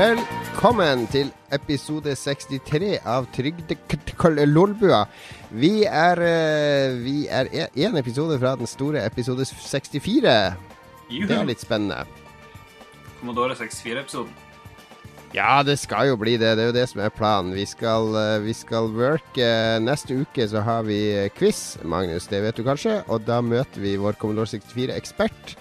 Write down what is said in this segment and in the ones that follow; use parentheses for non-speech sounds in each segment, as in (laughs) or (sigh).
Velkommen til episode 63 av Trygde-Lolbua. Vi er eh, Vi er én episode fra den store episode 64. Det er litt spennende. Commodore 64-episoden. Ja, det skal jo bli det. Det er jo det som er planen. Vi skal, eh, vi skal worke. Neste uke så har vi quiz, Magnus. Det vet du kanskje. Og da møter vi vår Commodore 64-ekspert.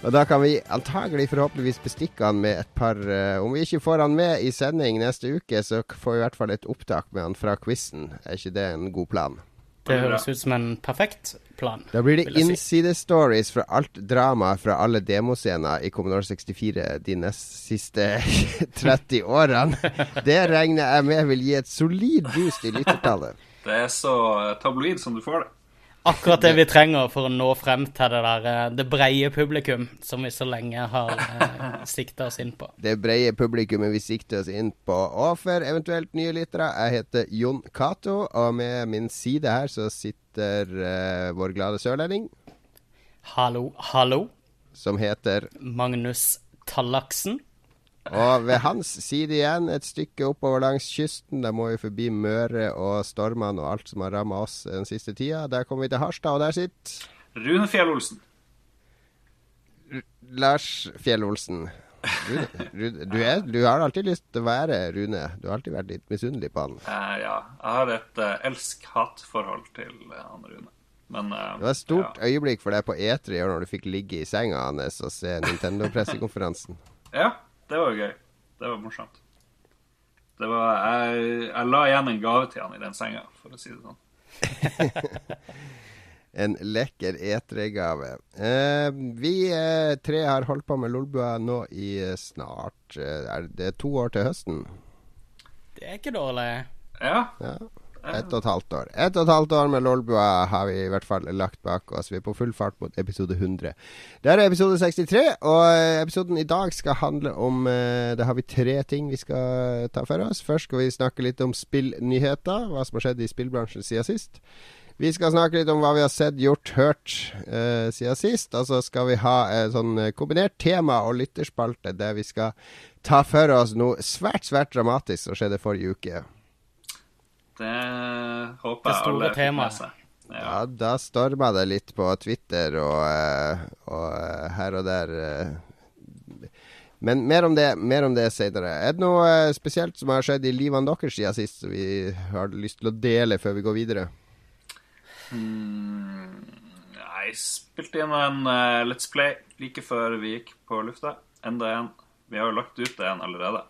Og da kan vi antagelig forhåpentligvis bestikke han med et par uh, Om vi ikke får han med i sending neste uke, så får vi i hvert fall et opptak med han fra quizen. Er ikke det en god plan? Det høres ut som en perfekt plan. Da blir det innsidestories fra alt drama fra alle demoscener i Commodore 64 de neste siste (laughs) 30 årene. Det regner jeg med vil gi et solid boost i lyttertallet. Det er så tabloid som du får det. Akkurat det vi trenger for å nå frem til det der eh, det breie publikum som vi så lenge har eh, (laughs) sikta oss inn på. Det breie publikummet vi sikter oss inn på. Og for eventuelt nye lyttere, jeg heter Jon Cato, og med min side her så sitter eh, vår glade sørlending. Hallo, hallo. Som heter Magnus Tallaksen. Og ved hans side igjen, et stykke oppover langs kysten, Da må vi forbi Møre og stormene og alt som har ramma oss den siste tida. Der kommer vi til Harstad, og der sitter Rune Fjell-Olsen. Lars Fjell-Olsen. Du, du, har alltid lyst til å være Rune. Du har alltid vært litt misunnelig på han. Uh, ja. Jeg har et uh, elsk-hat-forhold til uh, han Rune. Men, uh, det var et stort ja. øyeblikk for deg på E3 når du fikk ligge i senga hans og se Nintendo-pressekonferansen. ja, det var jo gøy. Det var morsomt. Det var, jeg, jeg la igjen en gave til han i den senga, for å si det sånn. (laughs) en lekker E3-gave. Eh, vi eh, tre har holdt på med Lolbua nå i eh, snart Er det to år til høsten? Det er ikke dårlig. Ja. ja. Ett og et halvt år. Ett og et halvt år med Lolbua har vi i hvert fall lagt bak oss. Vi er på full fart mot episode 100. Det er episode 63, og episoden i dag skal handle om Det har vi tre ting vi skal ta for oss. Først skal vi snakke litt om spillnyheter. Hva som har skjedd i spillbransjen siden sist. Vi skal snakke litt om hva vi har sett, gjort, hørt uh, siden sist. Og så skal vi ha et sånn kombinert tema- og lytterspalte der vi skal ta for oss noe svært, svært dramatisk som skjedde forrige uke. Det håper jeg alle fikk med seg. Ja. ja, da storma det litt på Twitter og, uh, og her og der. Uh, men mer om det, mer om det senere. Er det noe spesielt som har skjedd i livene deres siden sist som vi har lyst til å dele før vi går videre? Mm, jeg spilte inn en uh, Let's Play like før vi gikk på lufta. Enda en. Vi har jo lagt ut en allerede.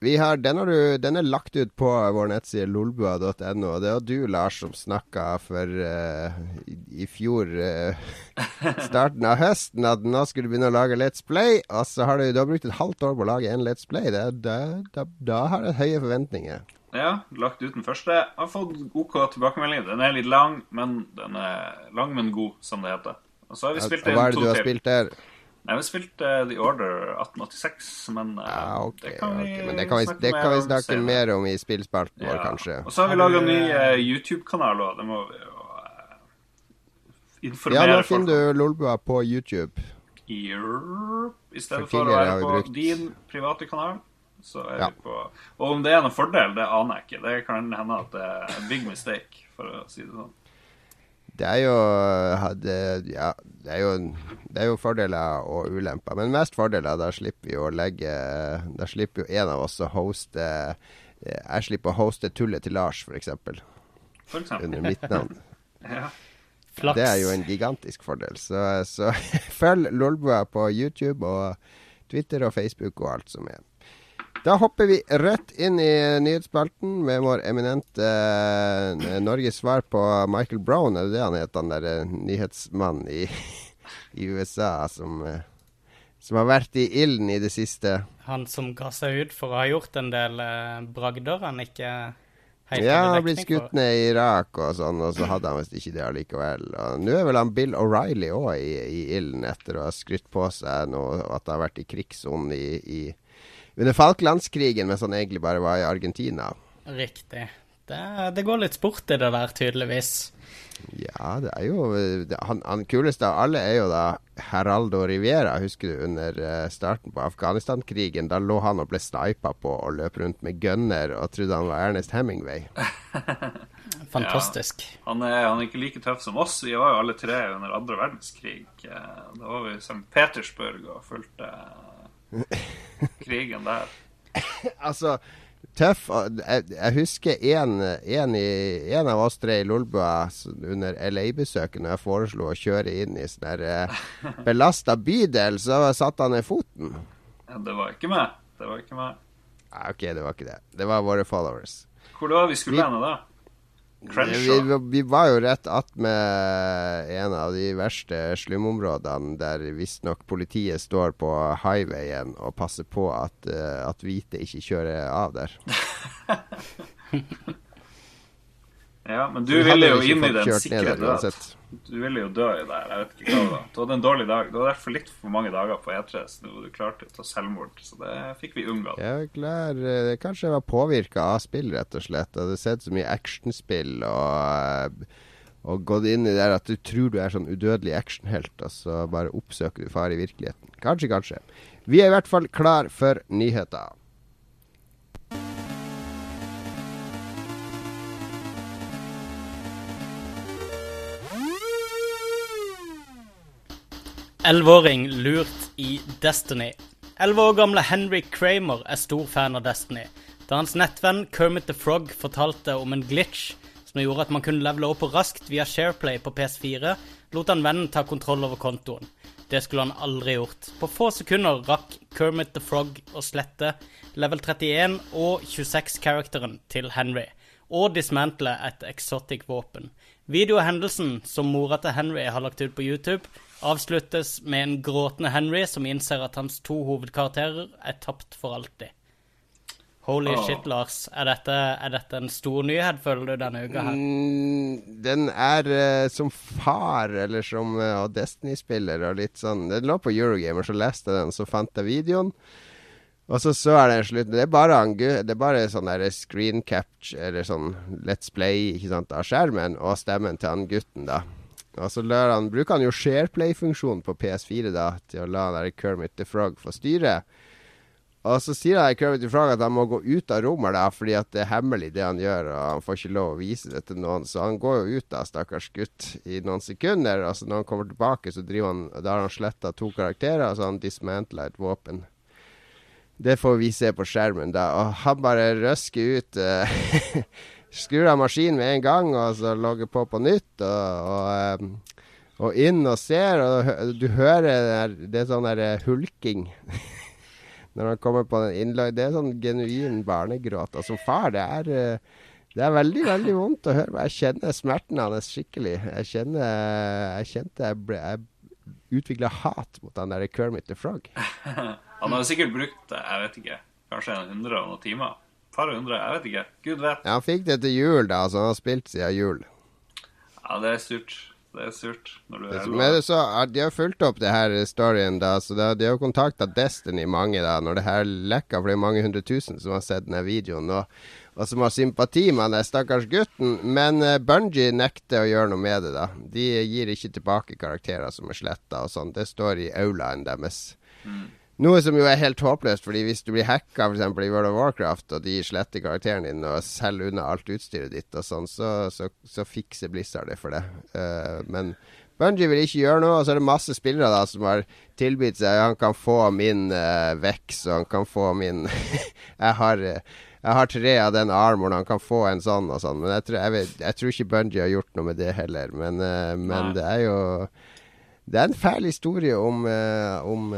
Vi har, den, har du, den er lagt ut på vår nettside lolbua.no. Det var du, Lars, som snakka for uh, i, i, fjor, uh, (laughs) starten av høsten, at nå skulle du begynne å lage Let's Play. Og så har du, du har brukt et halvt år på å lage en Let's Play. Det, da, da, da har du høye forventninger. Ja, lagt ut den første. Jeg har fått OK tilbakemelding. Den er litt lang, men den er lang, men god, som det heter. Og så har vi spilt ja, Hva er det du har spilt der? Vi har spilt uh, The Order 1886, men uh, ja, okay, det kan vi, okay. men det kan vi snakke, det kan vi snakke mer, mer om i spillspalten vår, kanskje. Og så har vi laga ny uh, YouTube-kanal òg. Det må vi jo informere folk Ja, nå finner du Lolbua på YouTube. I stedet for, for å være på brukt... din private kanal. Så er ja. vi på Og om det er noen fordel, det aner jeg ikke. Det kan hende at det er en big mistake, for å si det sånn. Det er jo det, Ja, det er jo, det er jo fordeler og ulemper. Men mest fordeler. Da slipper vi å legge Da slipper jo en av oss å hoste Jeg slipper å hoste tullet til Lars, f.eks. Under mitt navn. (laughs) ja. Det er jo en gigantisk fordel. Så, så (laughs) følg Lolbua på YouTube og Twitter og Facebook og alt som er. Da hopper vi rett inn i nyhetsspalten med vår eminente eh, Norges svar på Michael Brown, er det det han heter, han der uh, nyhetsmannen i, i USA som, eh, som har vært i ilden i det siste? Han som ga seg ut for å ha gjort en del bragder han ikke helt Ja, han har blitt skutt ned i Irak og sånn, og så hadde han visst ikke det allikevel. Nå er vel han Bill O'Reilly òg i, i ilden etter å ha skrytt på seg noe, at han har vært i krigssonen i, i under Falklandskrigen, mens han egentlig bare var i Argentina. Riktig. Det, det, går litt sport i det der, tydeligvis. Ja, det er jo det, han, han, kuleste av alle er jo da Heraldo Rivera. Husker du under uh, starten på Afghanistan-krigen? Da lå han og ble snipa på og løp rundt med gunner og trodde han var Ernest Hemingway. (laughs) Fantastisk. Ja, han, er, han, er, ikke like tøff som oss. Vi var jo alle tre under andre verdenskrig. Eh, da var vi i St. Petersburg og fulgte krigen der. (laughs) altså tøff. Jeg, jeg husker en, en, i, en, av oss tre i Lolbua under LA-besøket, når jeg foreslo å kjøre inn i sånn eh, belasta bydel, så satte han ned foten. Ja, det var ikke meg. Det var ikke meg. Ja, OK, det var ikke det. Det var våre followers. Hvor var vi skulle hende da? Vi, vi, var jo rett attmed en av de verste slumområdene der visstnok politiet står på highwayen og passer på at, uh, at hvite ikke kjører av der. (laughs) ja, men du ville jo inn i den død. Du ville jo dø i det her. Jeg vet ikke hva det var. Du hadde en dårlig dag. Du hadde vært for litt for mange dager på E3, så du klarte å ta selvmord. Så det fikk vi unngått. Jeg er klar. Eh, kanskje jeg var påvirka av spill, rett og slett. Jeg hadde sett så mye actionspill og, eh, og gått inn i det der at du tror du er sånn udødelig actionhelt, og så bare oppsøker du fare i virkeligheten. Kanskje, kanskje. Vi er i hvert fall klar for nyheter. Elleveåring lurt i Destiny. Elleve år gamle Henry Kramer er stor fan av Destiny. Da hans nettvenn Kermit the Frog fortalte om en glitch som gjorde at man kunne levele opp raskt via Shareplay på PS4, lot han vennen ta kontroll over kontoen. Det skulle han aldri gjort. På få sekunder rakk Kermit the Frog å slette level 31 og 26-karakteren til Henry, og dismantle et exotic våpen. Video av hendelsen som mora til Henry har lagt ut på YouTube, avsluttes med en gråtende Henry som innser at hans to hovedkarakterer er tapt for alltid. Holy oh. shit, Lars. Er dette, er dette, en stor nyhet, føler du, denne uka her? Mm, den er uh, som far, eller som uh, Destiny-spiller og litt sånn Den lå på Eurogamer, så leste jeg den, så fant jeg videoen. Og så så er det slutt. Det er bare, det er bare sånn der screen capture, eller sånn Let's Play ikke sant, av skjermen, og stemmen til han gutten, da. Og så han, bruker han jo SharePlay-funksjonen på PS4 da, til å la der Kermit the Frog få styre. Og så sier han Kermit the Frog at han må gå ut av rommet da, fordi at det er hemmelig det han gjør, og han får ikke lov å vise det til noen. Så han går jo ut da, stakkars gutt, i noen sekunder. Og så når han kommer tilbake, så driver han, da har han sletta to karakterer, så han dismantla et våpen. Det får vi se på skjermen da. Og han bare røsker ut uh, (laughs) skrur av maskinen med en gang, og så logger på på nytt. Og, og, og inn og ser, og du hører det er sånn der eh, hulking. (laughs) Når han kommer på den innlag Det er sånn genuin barnegråt. Og som far, det er eh, det er veldig veldig vondt å høre. Jeg kjenner smerten hans skikkelig. Jeg kjenner Jeg kjente jeg, ble, jeg utvikla hat mot han der Kermit the Frog. (laughs) han har sikkert brukt jeg vet ikke, kanskje en hundre og noen timer par hundre, jeg vet ikke. Gud vet. Ja, han fikk det til jul, da, så han har spilt siden jul. Ja, det er surt. Det er surt. Når du er Men så, De har fulgt opp det her storyen, da, så de, de har kontakta Destiny mange da, når det her lekka, for det er mange hundre tusen som har sett denne videoen. Og, og som har sympati med den stakkars gutten. Men uh, Bungie nekter å gjøre noe med det. da De gir ikke tilbake karakterer som er sletta og sånn. Det står i aulaen deres. Mm. Noe som jo er helt håpløst, fordi hvis du blir hacka f.eks. i World of Warcraft, og de sletter karakteren din og selger unna alt utstyret ditt og sånn, så, så, så, fikser Blizzard det for det. Uh, men Bungie vil ikke gjøre noe, og så er det masse spillere da som har tilbudt seg Han kan få min uh, Vex, og han kan få min (laughs) jeg, har, jeg har tre av den armoren, han kan få en sånn og sånn. Men jeg tror, jeg, vet, jeg tror ikke Bungie har gjort noe med det heller. Men, uh, men det er jo Det er en fæl historie om, om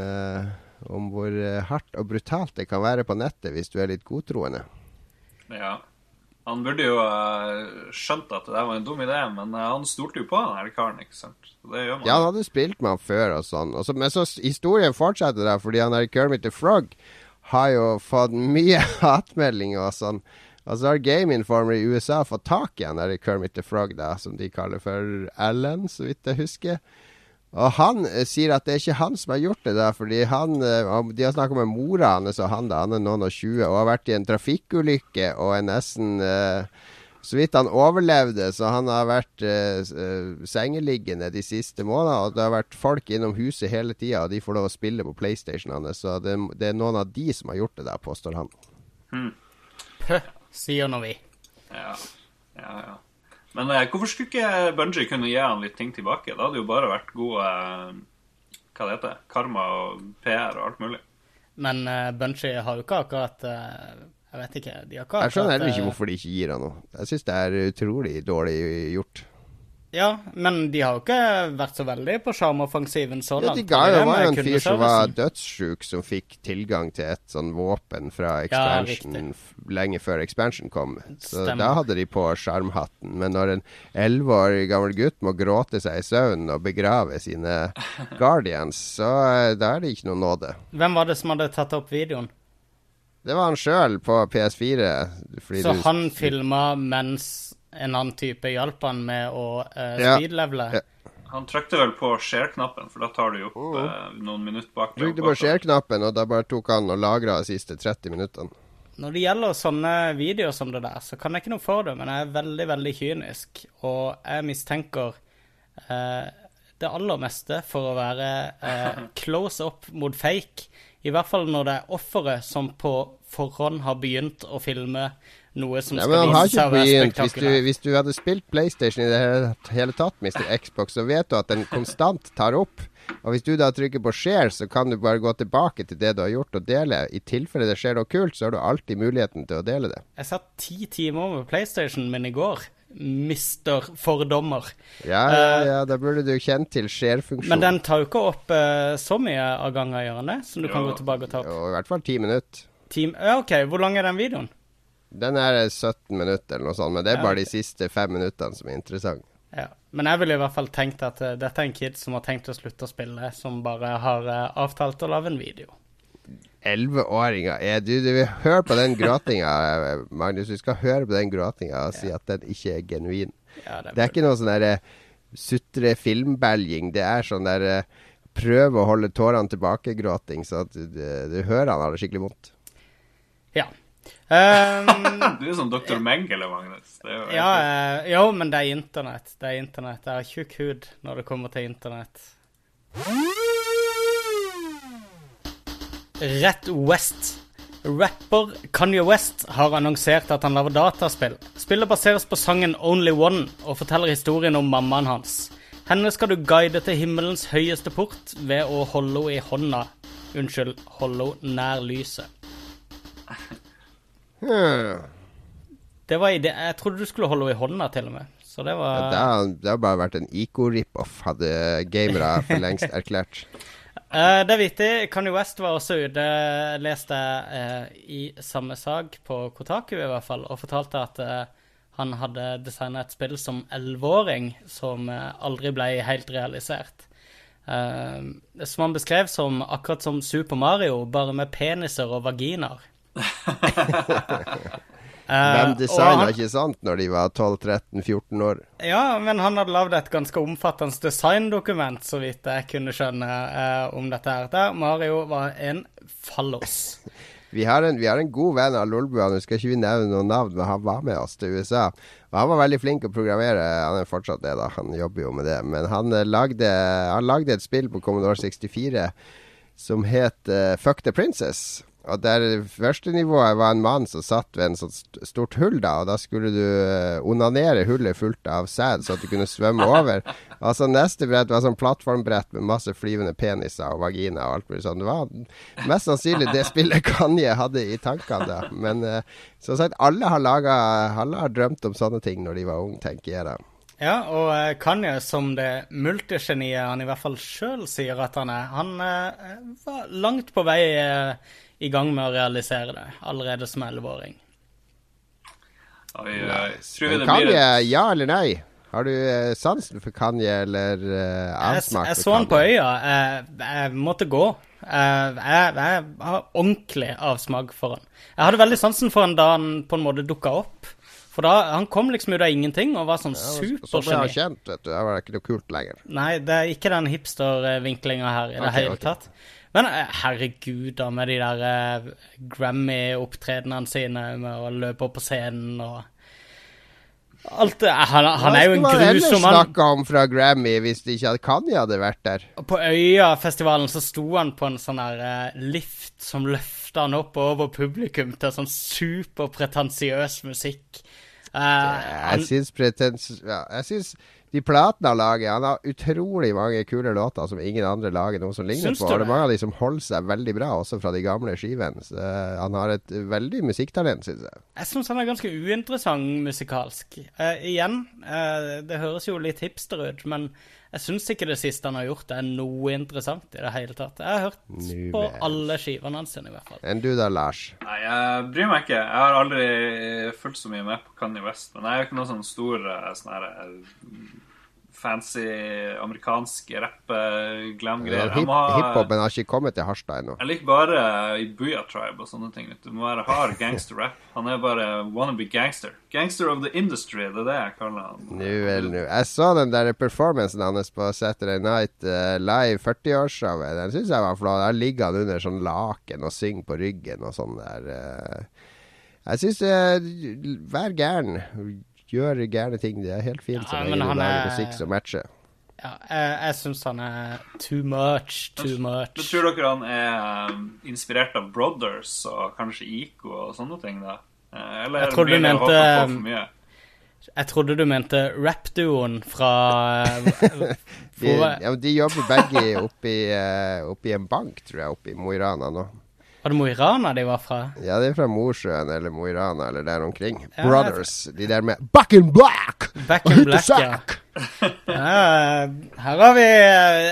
om hvor eh, hardt og brutalt det kan være på nettet hvis du er litt godtroende. Ja. Han burde jo uh, skjønt at det der var en dum idé, men uh, han stolte jo på den her karen. ikke sant? Ja, han hadde spilt med han før og sånn. Og så, men så historien fortsetter da, fordi han der Kermit the Frog har jo fått mye (laughs) hatmeldinger og sånn. Og så har Game Informer i USA fått tak i han der Kermit the Frog, da, som de kaller for Allen, så vidt jeg husker. Og han eh, sier at det er ikke han som har gjort det, da, fordi han eh, De har snakka med mora hans og han da, han er noen og 20, og har vært i en trafikkulykke og er nesten eh, så vidt han overlevde, så han har vært uh, sengeliggende de siste månedene. Og det har vært folk innom huset hele tida, og de får lov å spille på PlayStation hans. Så det, det, er noen av de som har gjort det der, påstår han. Hmm. Pøh, sier nå vi. Ja, ja, ja. Men eh, hvorfor skulle ikke Bunji kunne gi han litt ting tilbake? Da hadde jo bare vært god eh, Hva det heter Karma og PR og alt mulig. Men eh, Bunji har jo ikke akkurat uh, jeg vet ikke. De har ikke Jeg skjønner heller ikke hvorfor de ikke gir han noe. Jeg syns det er utrolig dårlig gjort. Ja, men de har jo ikke vært så veldig på sjarmoffensiven så langt. Ja, de ga jo var en fyr som var dødssjuk, som fikk tilgang til et sånn våpen fra expansion ja, lenge før expansion kom. Så Stemmer. da hadde de på sjarmhatten. Men når en elleve år gammel gutt må gråte seg i søvn og begrave sine (laughs) guardians, så eh, da er det ikke noe nåde. Hvem var det som hadde tatt opp videoen? Det var han sjøl på PS4. Så han filma mens en annen type hjalp han med å uh, speedlevele? Ja. Ja. Han trykte vel på share-knappen, for da tar du jo opp uh, noen minutter bak. Trykte på share-knappen, og da bare tok han og lagra de siste 30 minuttene. Når det gjelder sånne videoer som det der, så kan jeg ikke noe for det, men jeg er veldig, veldig kynisk. Og jeg mistenker uh, det aller meste for å være (laughs) close up mot fake. I hvert fall når det er offeret som på forhånd har begynt å filme noe som Nei, skal vise seg å være spektakulært. Hvis, hvis, du hadde spilt PlayStation i det hele tatt, Mr. Xbox, så vet du at den konstant tar opp. Og hvis du da trykker på share, så kan du bare gå tilbake til det du har gjort, og dele. I tilfelle det skjer noe kult, så har du alltid muligheten til å dele det. Jeg satt ti timer med PlayStation min i går mister fordommer. Ja, ja, ja, da burde du kjent til share-funksjonen. Men den tar jo ikke opp uh, så mye av gangen, Jørgen. Som du jo. kan gå tilbake og ta opp? Jo, i hvert fall ti minutter. Team, ja, OK. Hvor lang er den videoen? Den er 17 minutter eller noe sånt, men det er ja, bare de siste fem minuttene som er interessante. Ja, Men jeg ville i hvert fall tenkt at uh, dette er en kid som har tenkt å slutte å spille, som bare har uh, avtalt å lage en video. Elleveåringer er du, du vil høre på den gråtinga, (laughs) Magnus. Du skal høre på den gråtinga og si at den ikke er genuin. Ja, det, er det, er ikke noe sånn derre sutre filmbelging. Det er sånn der prøve å holde tårene tilbake-gråting, så at du, du, hører han har det skikkelig vondt. Ja. Um, (laughs) du er som Dr. Mengele, Magnus. ja, uh, jo, men det er internett. Det er internett. Jeg har tjukk hud når det kommer til internett. Rett West. Rapper Kanye West har annonsert at han lager dataspill. Spillet baseres på sangen Only One og forteller historien om mammaen hans. Henne skal du guide til himmelens høyeste port ved å holde henne i hånda. Unnskyld, holde henne nær lyset. (laughs) Det var idé. Jeg trodde du skulle holde henne i hånda, til og med. Så det var ja, det, har, det har bare vært en IK-rip-off, hadde gamere for (laughs) lengst erklært. Uh, det er viktig. Kanye West var også ute, leste uh, i samme sak på Kotaku i hvert fall, og fortalte at uh, han hadde designa et spill som elleveåring som aldri ble helt realisert. som han beskrev som akkurat som Super Mario, bare med peniser og vaginaer. (laughs) Hvem designa ikke sant når de var 12-13-14 år? Ja, men han hadde lagd et ganske omfattende designdokument, så vidt jeg kunne skjønne, eh, om dette her. Der Mario var en fallos. (laughs) Vi har, en, vi har en god venn av Lolbua, nå skal ikke vi nevne noen navn, men han var med oss til USA. Og han var veldig flink å programmere, han er fortsatt det, da, han jobber jo med det. Men han uh, lagde, han lagde et spill på Commodore 64 som het uh, Fuck the Princess. Og der første nivået var en mann som satt ved en sånn stort hull, da. Og da skulle du uh, onanere hullet fullt av sæd, så at du kunne svømme over. (laughs) altså Neste brett var sånn plattformbrett med masse flyvende peniser og vagina og alt mulig sånn. Det var mest sannsynlig det spillet (laughs) Kanye hadde i tankene da. Men uh, som sagt, alle har, laget, alle har drømt om sånne ting når de var unge, tenker jeg da. Ja, og uh, Kanye, som det multigeniet han i hvert fall sjøl sier at han er, han uh, var langt på vei uh, i gang med å realisere det allerede som elleveåring. Nice. Kanye, ja eller nei? Har du uh, sansen for Kanye eller uh, avsmak? Jeg, jeg så han på øya. Jeg, jeg måtte gå. Jeg, jeg, jeg, har ordentlig avsmak for han. Jeg hadde veldig sansen for han da han på en måte dukka opp. For da, Han kom liksom ut av ingenting og var sånn ja, supergeni. Så ble han kjent, vet du. Det var ikke noe kult lenger. Nei, det er ikke den hipstervinklinga her i okay, det hele okay. tatt. Men eh, herregud, da, med de der uh, Grammy-opptredenene sine med å løpe opp på scenen og Alt det, han, han er jo en grusom mann. Hva skulle man ellers snakka om fra Grammy hvis det ikke Kanye hadde vært der? På Øyafestivalen så sto han på en sånn der uh, lift som løfta han opp over publikum til sånn superpretensiøs musikk. Uh, jeg syns pretens... Ja, jeg syns de platene han lager Han har utrolig mange kule låter som ingen andre lager noe som ligner Syns på. Og det er mange av de som holder seg veldig bra, også fra de gamle skivene. Uh, han har et veldig musikktalent, syns jeg. Jeg syns han er ganske uinteressant musikalsk. Uh, igjen, det høres jo litt hipster ut, men jeg syns ikke det siste han har gjort, er noe interessant i det hele tatt. Jeg har hørt New på alle skivene hans, i hvert fall. Enn du da, Lars? Nei, jeg bryr meg ikke. Jeg har aldri fulgt så mye med på Kanye West. Men jeg er jo ikke noen sånn stor eh, sånn her eh, fancy amerikansk rapp-glam-greier. Ja, Hiphopen har ikke kommet til Harstad ennå. Jeg liker bare i Buya Tribe og sånne ting. Det må være hard gangster-rap. Han er bare wannabe gangster. Gangster of the industry, det er det jeg kaller han. Nu vel, nu. Jeg så den der performancen hans på Saturday Night uh, Live 40-årsshowet. Den syns jeg var flott. Der ligger han under sånn laken og synger på ryggen og sånn der. Uh, jeg syns uh, Vær gæren gjør gærne ting. Det er helt fint så lenge du lager musikk som matcher. Ja, jeg, jeg syns han er too much, too much. Men tror dere han er um, inspirert av Brothers og kanskje Ico og sånne ting, da? Eh, eller jeg trodde du mente Jeg trodde du mente rappduoen fra (laughs) de, ja, de jobber begge oppi, uh, oppi en bank, tror jeg, oppi Mo i Rana nå. Var det Mo i Rana de var fra? Ja, de er fra Mosjøen eller Mo i Rana eller der omkring. Ja, Brothers. De der med Back in black! Back in black, ja. (laughs) ja. Her har vi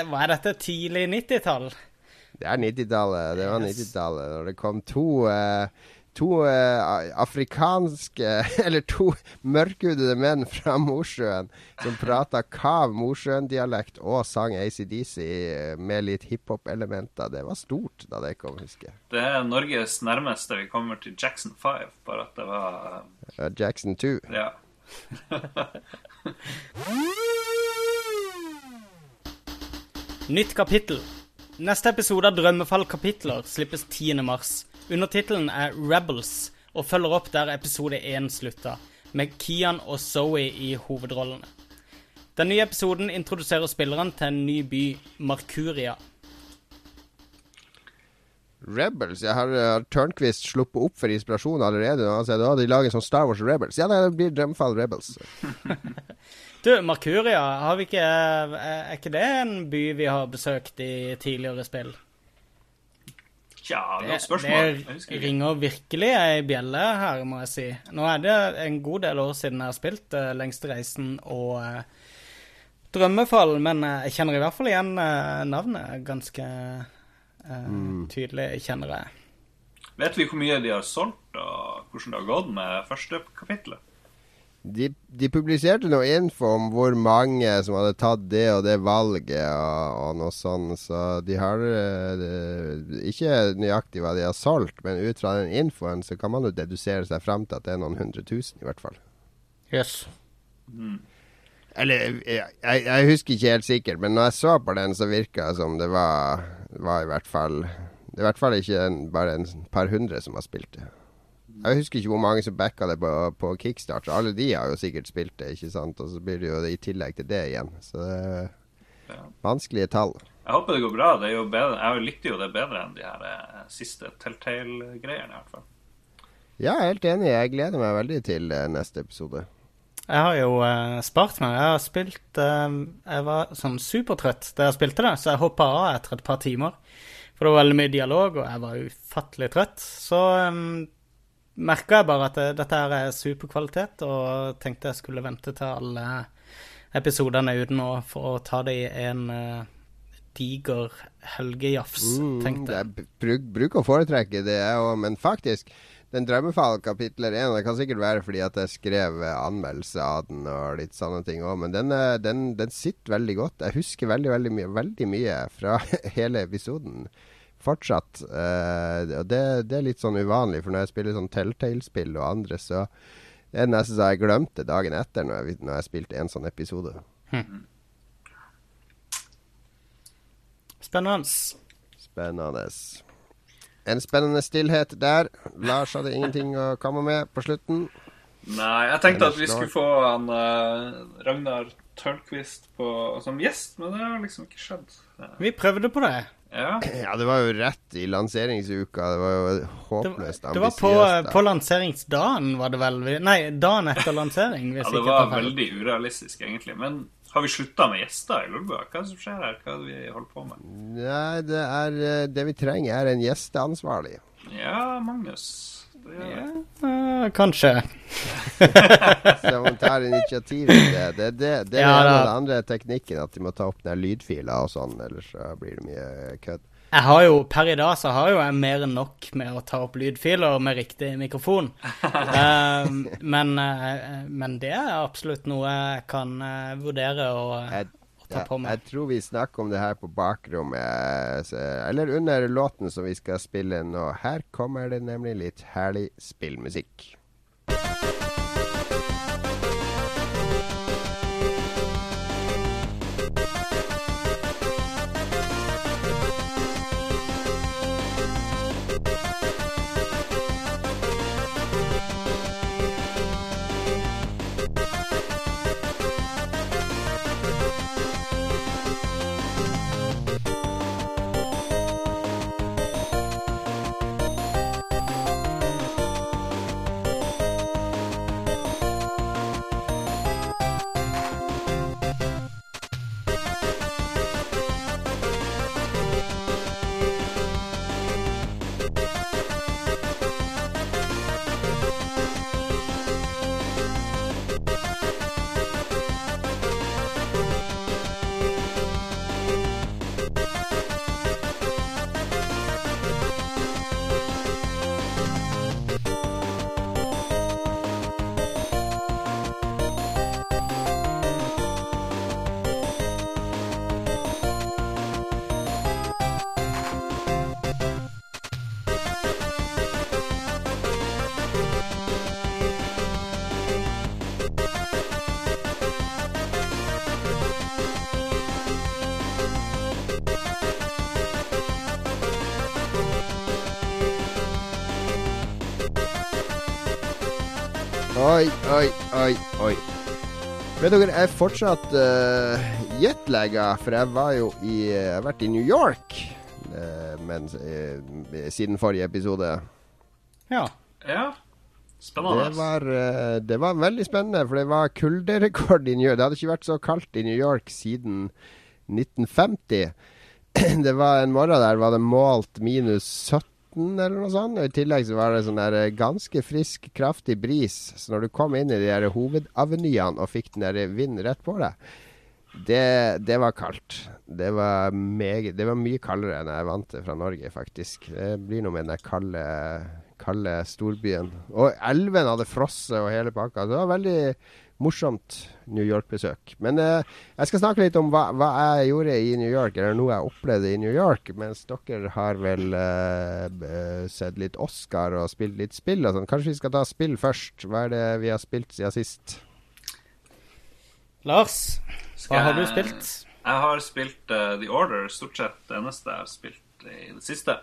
Hva er dette? Tidlig 90-tall? Det er 90-tallet. Det var 90-tallet. Og det kom to uh, to uh, afrikanske (laughs) Eller to mørkhudede menn fra Mosjøen som prata kav Mosjøen-dialekt og sang ACDC eh, med litt hiphop-elementer. Det var stort da det kom, husker jeg. Det er Norges nærmeste vi kommer til Jackson 5, bare at det var uh, Jackson 2. Ja. (laughs) Nytt kapittel. Neste episode av Drømmefall-kapitler slippes 10. mars. Undertittelen er Rebels og følger opp der episode 1 slutta, med Kian og Zoe i hovedrollene. Den nye episoden introduserer spilleren til en ny by, Markuria. Rebels? Jeg har, har Tørnquist sluppet opp for inspirasjon allerede. Altså, da hadde de laget sånn Star Wars Rebels. Ja, det blir Drømfall Rebels. (laughs) du, Markuria, har vi ikke, er ikke det en by vi har besøkt i tidligere spill? Tja, godt spørsmål. Det ringer virkelig ei bjelle her, må jeg si. Nå er det en god del år siden jeg har spilt uh, Lengste reisen og uh, Drømmefall, men uh, jeg kjenner i hvert fall igjen uh, navnet ganske mm. tydelig, kjenner jeg. Vet vi hvor mye de har solgt, og hvordan det har gått med første kapittelet? De, de, publiserte noe info om hvor mange som hadde tatt det og det valget og, og noe sånt, så de har det, eh, Ikke nøyaktig hva de har solgt, men ut fra den infoen så kan man jo dedusere seg fram til at det er noen hundre tusen, i hvert fall. Yes. Mm. Eller jeg, jeg, jeg, husker ikke helt sikkert, men når jeg så på den, så virka det som det var, var i hvert fall Det er i hvert fall ikke en, bare en par hundre som har spilt det. Jeg husker ikke hvor mange som backa det på, på kickstarter. Alle de har jo sikkert spilt det, ikke sant. Og så blir det jo i tillegg til det igjen. Så det er ja. vanskelige tall. Jeg håper det går bra. Det jeg likte jo det bedre enn de her eh, siste Telltale-greiene, i hvert fall. Ja, jeg er helt enig. Jeg gleder meg veldig til eh, neste episode. Jeg har jo uh, spart meg. Jeg har spilt uh, Jeg var sånn supertrøtt da jeg spilte det, så jeg hoppa av etter et par timer. For det var veldig mye dialog, og jeg var ufattelig trøtt. Så um, merka jeg bare at det, dette her er superkvalitet, og tenkte jeg skulle vente til alle episodene er ute nå for å ta det i en uh, diger helgejafs, mm, tenkte jeg. Bruk, bruk å foretrekke det, òg, men faktisk den Drømmefall kapitler 1 Det kan sikkert være fordi at jeg skrev anmeldelse av den og litt sånne ting òg, men den, den, den, sitter veldig godt. Jeg husker veldig, veldig, mye, veldig mye fra (laughs) hele episoden fortsatt. Uh, og det, det, er litt sånn uvanlig, for når jeg spiller sånn Telltale-spill og andre, så det er nesten så jeg glemte dagen etter når jeg, når jeg spilte en sånn episode. Hm. Spennende. Spennende. En spennende stillhet der. Lars hadde ingenting å komme med på slutten. Nei, jeg tenkte at vi skulle få han uh, Ragnar Tørnquist som gjest, men det har liksom ikke skjedd. Vi prøvde på det. Ja. ja. det var jo rett i lanseringsuka. Det var jo håpløst ambisiøst. Det var på, på, lanseringsdagen, var det vel? Nei, dagen etter lansering. ja, det var veldig urealistisk, egentlig. Men har vi slutta med gjester i Lolbua? Hva er det som skjer her? Hva er det vi holder på med? Nei, det, er, eh, det vi trenger, er en gjesteansvarlig. Ja, Magnus. Ja, uh, kanskje. (laughs) så man tar initiativ til det. Det, det, det ja, er den andre teknikken, at de må ta opp den lydfiler og sånn, ellers så blir det mye kødd. Jeg har jo, Per i dag så har jo jeg mer enn nok med å ta opp lydfiler med riktig mikrofon. um, (laughs) men, uh, men, det er absolutt noe jeg kan uh, vurdere å, jeg, å ta på meg. Jeg tror vi snakker om det her på bakrommet, eller under låten som vi skal spille nå. Her kommer det nemlig litt herlig spillmusikk. Oi, oi, oi, oi. Vet dere, jeg er fortsatt uh, jetlaga, for jeg var jo i Jeg har vært i New York uh, mens, uh, siden forrige episode. Ja. ja. Spennende. Det var, uh, det var veldig spennende, for det var kulderekord i New York. Det hadde ikke vært så kaldt i New York siden 1950. (clears throat) Det var en morgen der var det målt minus 17 eller noe sånt. Og I tillegg så var det sånn der eh, ganske frisk, kraftig bris. Så når du kom inn i de der hovedavenyene og fikk den der vinden rett på deg, det, det, var kaldt. Det var, meget, det var mye kaldere enn jeg vant til fra Norge, faktisk. Det blir noe med den kalde, kalde storbyen. Og elven hadde frosset og hele pakka. Det var veldig morsomt New York-besøk. Men eh, jeg skal snakke litt om hva, hva, jeg gjorde i New York, eller noe jeg opplevde i New York. Mens dere har vel eh, sett litt Oscar og spilt litt spill og sånn. Kanskje vi skal ta spill først? Hva er det vi har spilt siden sist? Lars, hva har du spilt? Jeg har spilt uh, The Order, stort sett det eneste jeg har spilt i det siste.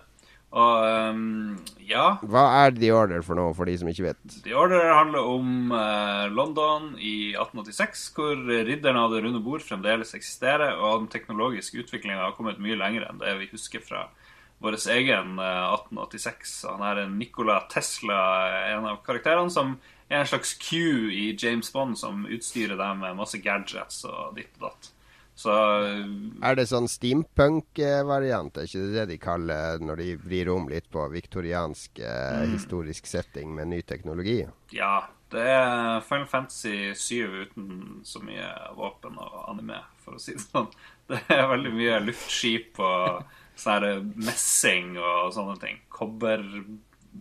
Og um, ja Hva er The Order for noe, for de som ikke vet? The Order handler om uh, London i 1886, hvor ridderne av det runde bord fremdeles eksisterer, og den teknologiske utviklinga har kommet mye lenger enn det vi husker fra vår egen uh, 1886. Han er en Nikola Tesla, en av karakterene, som er en slags Q i James Bond, som utstyrer dem med masse gadgets og ditt og datt. Så Er det sånn steampunk-variant? Er ikke det det de kaller når de vrir om litt på viktoriansk eh, mm. historisk setting med ny teknologi? Ja. Det er Final Fantasy 7 uten så mye våpen og anime, for å si det sånn. (laughs) Det er veldig mye luftskip og sånn messing og sånne ting. Kobber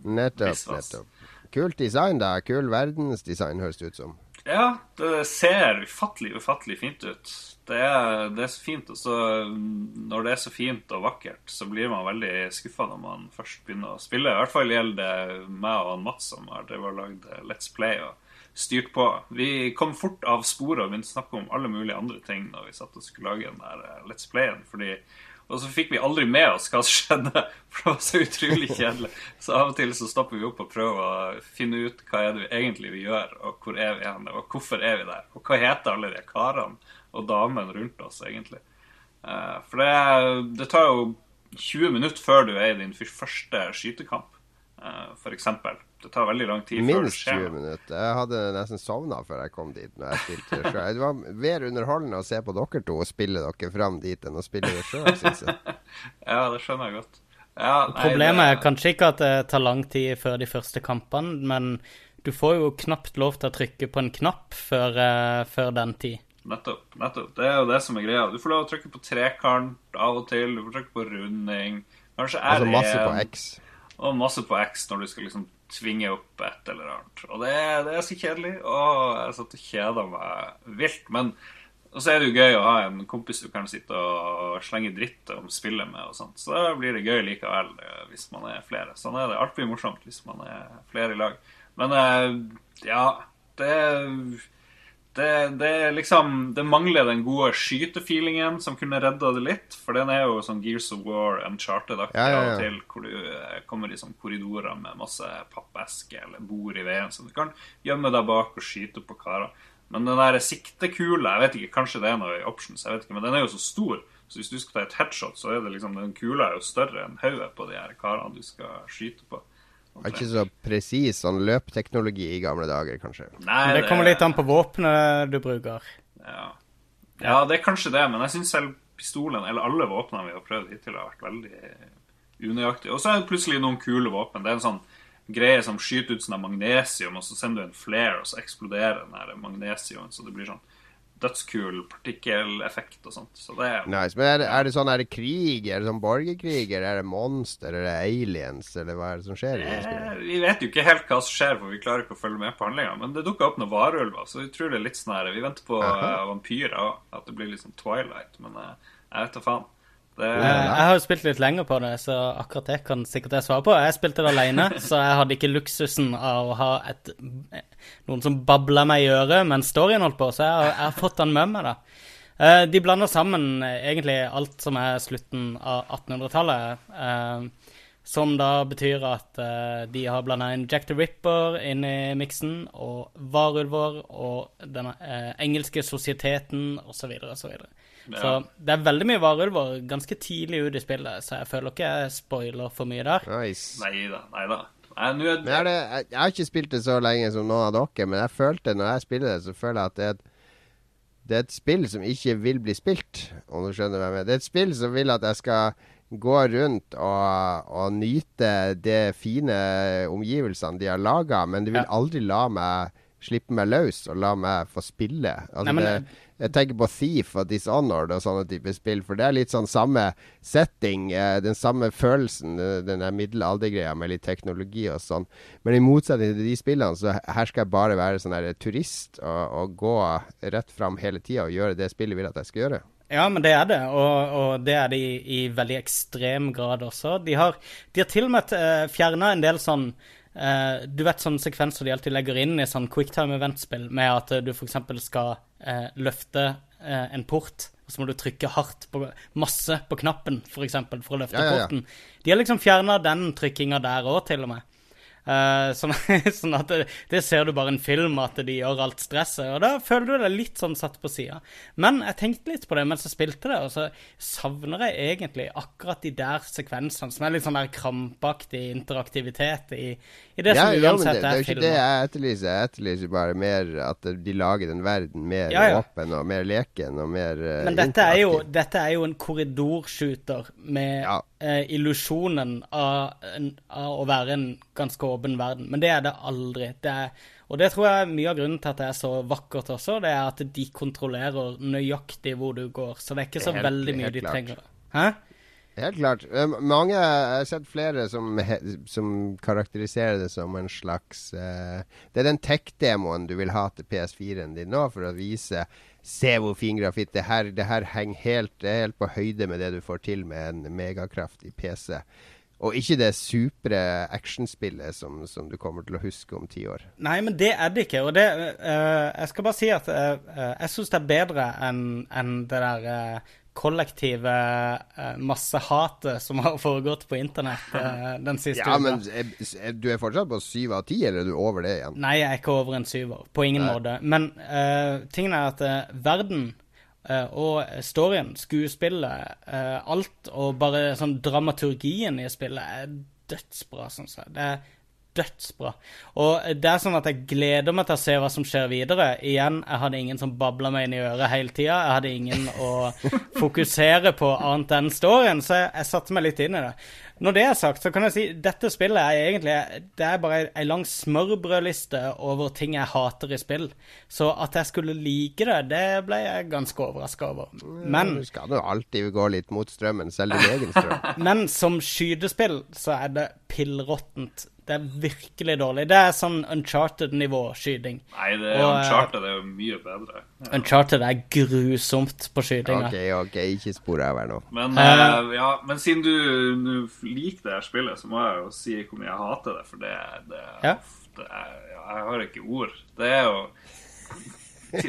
Nettopp, nettopp. Kult design, da. Kul verdensdesign, høres det ut som. Ja, det ser ufattelig, ufattelig fint ut. Det er, det er så fint, og så når det er så fint og vakkert, så blir man veldig skuffa når man først begynner å spille. I hvert fall gjelder det meg og Mats som har lagd Let's Play og styrt på. Vi kom fort av sporet og begynte å snakke om alle mulige andre ting når vi satt og skulle lage den der Let's Playen. fordi Og så fikk vi aldri med oss hva som skjedde, (laughs) for det var så utrolig kjedelig. Så av og til så stopper vi opp og prøver å finne ut hva er det vi egentlig vi gjør, og hvor er vi hen, og hvorfor er vi der, og hva heter alle de karene og damene rundt oss, egentlig. Eh, for det, det tar jo 20 minutter før du er i din første skytekamp, eh, f.eks. Det tar veldig lang tid Minst før det skjer. Minst 20 minutter. Jeg hadde nesten sovna før jeg kom dit. når jeg spilte det selv. Det var mer underholdende å se på dere to og spille dere fram dit enn å spille det sjøl, syns jeg. (laughs) ja, det skjønner jeg godt. Ja, nei, Problemet er kanskje ikke at det tar lang tid før de første kampene, men du får jo knapt lov til å trykke på en knapp før, uh, før den tid. Nettopp. nettopp. Det er jo det som er greia. Du får lov å trykke på trekant av og til. Du får trykke på runding. Kanskje R1. Altså masse på X. Og masse på X når du skal liksom tvinge opp et eller annet. Og det, det er så kjedelig. Og jeg satt og kjeda meg vilt. Men så er det jo gøy å ha en kompis du kan sitte og slenge dritt om spillet med. og sånt. Så blir det gøy likevel eh, hvis man er flere. Sånn er det. Alt blir morsomt hvis man er flere i lag. Men eh, ja Det det, det, liksom, det mangler den gode skytefeelingen som kunne redda det litt. For den er jo sånn Gears of War Uncharted-aktig ja, ja, ja. til, hvor du eh, kommer i sånn korridorer med masse pappesker eller bord i veien, som du kan gjemme deg bak og skyte på karer. Men den der siktekula, jeg vet ikke, kanskje det er noe i options, jeg vet ikke, men den er jo så stor. Så hvis du skal ta et headshot, så er det liksom, den kula er jo større enn hodet på de her karene du skal skyte på. Er ikke så presis sånn løpteknologi i gamle dager, kanskje. Nei, det, det kommer litt an på våpenet du bruker. Ja. ja, det er kanskje det, men jeg syns selv pistolen, eller alle våpnene vi har prøvd hittil, har vært veldig unøyaktige. Og så er det plutselig noen kule våpen. Det er en sånn greie som skyter ut sånn magnesium, og så sender du en flare, og så eksploderer den magnesiumen, så det blir sånn dødskul partikkeleffekt og sånt. Så det er nice. Men er det, er det sånn er det krig? Er det sånn borgerkrig? Eller er det monster? Eller er det aliens? Eller hva er det som skjer? Eh, vi vet jo ikke helt hva som skjer, for vi klarer ikke å følge med på handlinga. Men det dukka opp noen varulver, så vi tror det er litt sånn her Vi venter på uh, vampyrer òg. At det blir litt sånn Twilight. Men uh, jeg vet da faen. Det... Jeg har jo spilt litt lenger på det, så akkurat det kan sikkert jeg svare på. Jeg spilte det alene, (laughs) så jeg hadde ikke luksusen av å ha et, noen som babla meg i øret mens storyen holdt på, så jeg har, jeg har fått den med meg, da. Eh, de blander sammen eh, egentlig alt som er slutten av 1800-tallet. Eh, som da betyr at de har blanda inn Jack the Ripper inn i miksen, og varulver og den engelske sosieteten osv. osv. Ja. Så det er veldig mye varulver ganske tidlig ut i spillet, så jeg føler ikke jeg spoiler for mye der. Nice. Nei da, nei da. Jeg, er det, jeg, jeg, har ikke spilt det så lenge som noen av dere, men jeg følte når jeg spiller det, så føler jeg at det er et, det er et spill som ikke vil bli spilt, om du skjønner hva jeg mener. Det er et spill som vil at jeg skal gå rundt og, og nyte de fine omgivelsene de har laga, men de vil aldri la meg slippe meg løs og la meg få spille. Altså, Nei, men, det, jeg tenker på Thief og Dishonored og sånne typer spill, for det er litt sånn samme setting, eh, den samme følelsen, eh, den der middelaldergreia med litt teknologi og sånn. Men i motsetning til de spillene, så her skal jeg bare være sånn der turist og, og gå rett fram hele tida og gjøre det spillet vil at jeg skal gjøre. Ja, men det er det, og, og det er det i, i, veldig ekstrem grad også. De har, de har til og med eh, fjerna en del sånn Uh, du vet sånne sekvenser de alltid legger inn i sånn quicktime event-spill, med at uh, du f.eks. skal uh, løfte en port, og så må du trykke hardt på masse på knappen, for, eksempel, for å løfte ja, ja, ja. porten. De har liksom fjerna den trykkinga der òg, til og med. (laughs) Sånn, sånn, at det, det, ser du bare i en film, at de gjør alt stresset. Og da føler du deg litt sånn satt på sida. Men jeg tenkte litt på det mens jeg spilte det, og så savner jeg egentlig akkurat de der sekvensene som er litt sånn der krampaktig interaktivitet i, i det ja, som uansett ja, det, er, er jo ikke det jeg etterlyser. Jeg etterlyser bare mer at de lager den verden mer ja, åpen og mer leken og mer uh, Men dette er, jo, dette er, jo, en korridorshooter med uh, illusjonen av, av, å være en ganske åpen verden. Men det er det aldri. Det er, og det tror jeg er mye av grunnen til at det er så vakkert også. Det er at de kontrollerer nøyaktig hvor du går. Så det er ikke så helt, veldig mye de klart. trenger. Hæ? Helt klart. Mange, Jeg har sett flere som, som karakteriserer det som en slags uh, Det er den tech-demoen du vil ha til PS4-en din nå, for å vise Se hvor fin grafitt. Det her, det her henger helt, helt på høyde med det du får til med en megakraftig PC. Og ikke det supre actionspillet som, som, du kommer til å huske om ti år. Nei, men det er det ikke. Og det uh, Jeg skal bare si at uh, jeg syns det er bedre enn en det der kollektive uh, massehatet som har foregått på internett uh, den siste uka. Ja, men er, du er fortsatt på syv av ti, eller er du over det igjen? Nei, jeg er ikke over en syver. På ingen Nei. måte. Men uh, tingen er at verden og storyen, skuespillet, alt og bare sånn dramaturgien i spillet er dødsbra, syns jeg. Det er dødsbra. Og det er sånn at jeg gleder meg til å se hva som skjer videre. Igjen, jeg hadde ingen som babla meg inn i øret hele tida. Jeg hadde ingen å (laughs) fokusere på annet enn storyen, så jeg, jeg satte meg litt inn i det. Når det er sagt, så kan jeg si dette spillet er egentlig Det er bare ei lang smørbrødliste over ting jeg hater i spill. Så at jeg skulle like det, det ble jeg ganske overraska over. Men Du skal jo alltid gå litt mot strømmen, selv din egen strøm. (laughs) Men som skytespill så er det pillråttent det er virkelig dårlig. Det er sånn Uncharted-nivå skyting. Nei, det er, og, eh, Uncharted er jo mye bedre. Ja. Uncharted er grusomt på skytinga. OK, ok, ikke spor av her nå. Men, uh, ja, men siden du, du liker det her spillet, så må jeg jo si hvor mye jeg hater det. For det, det, ja. det er, Jeg har ikke ord. Det er jo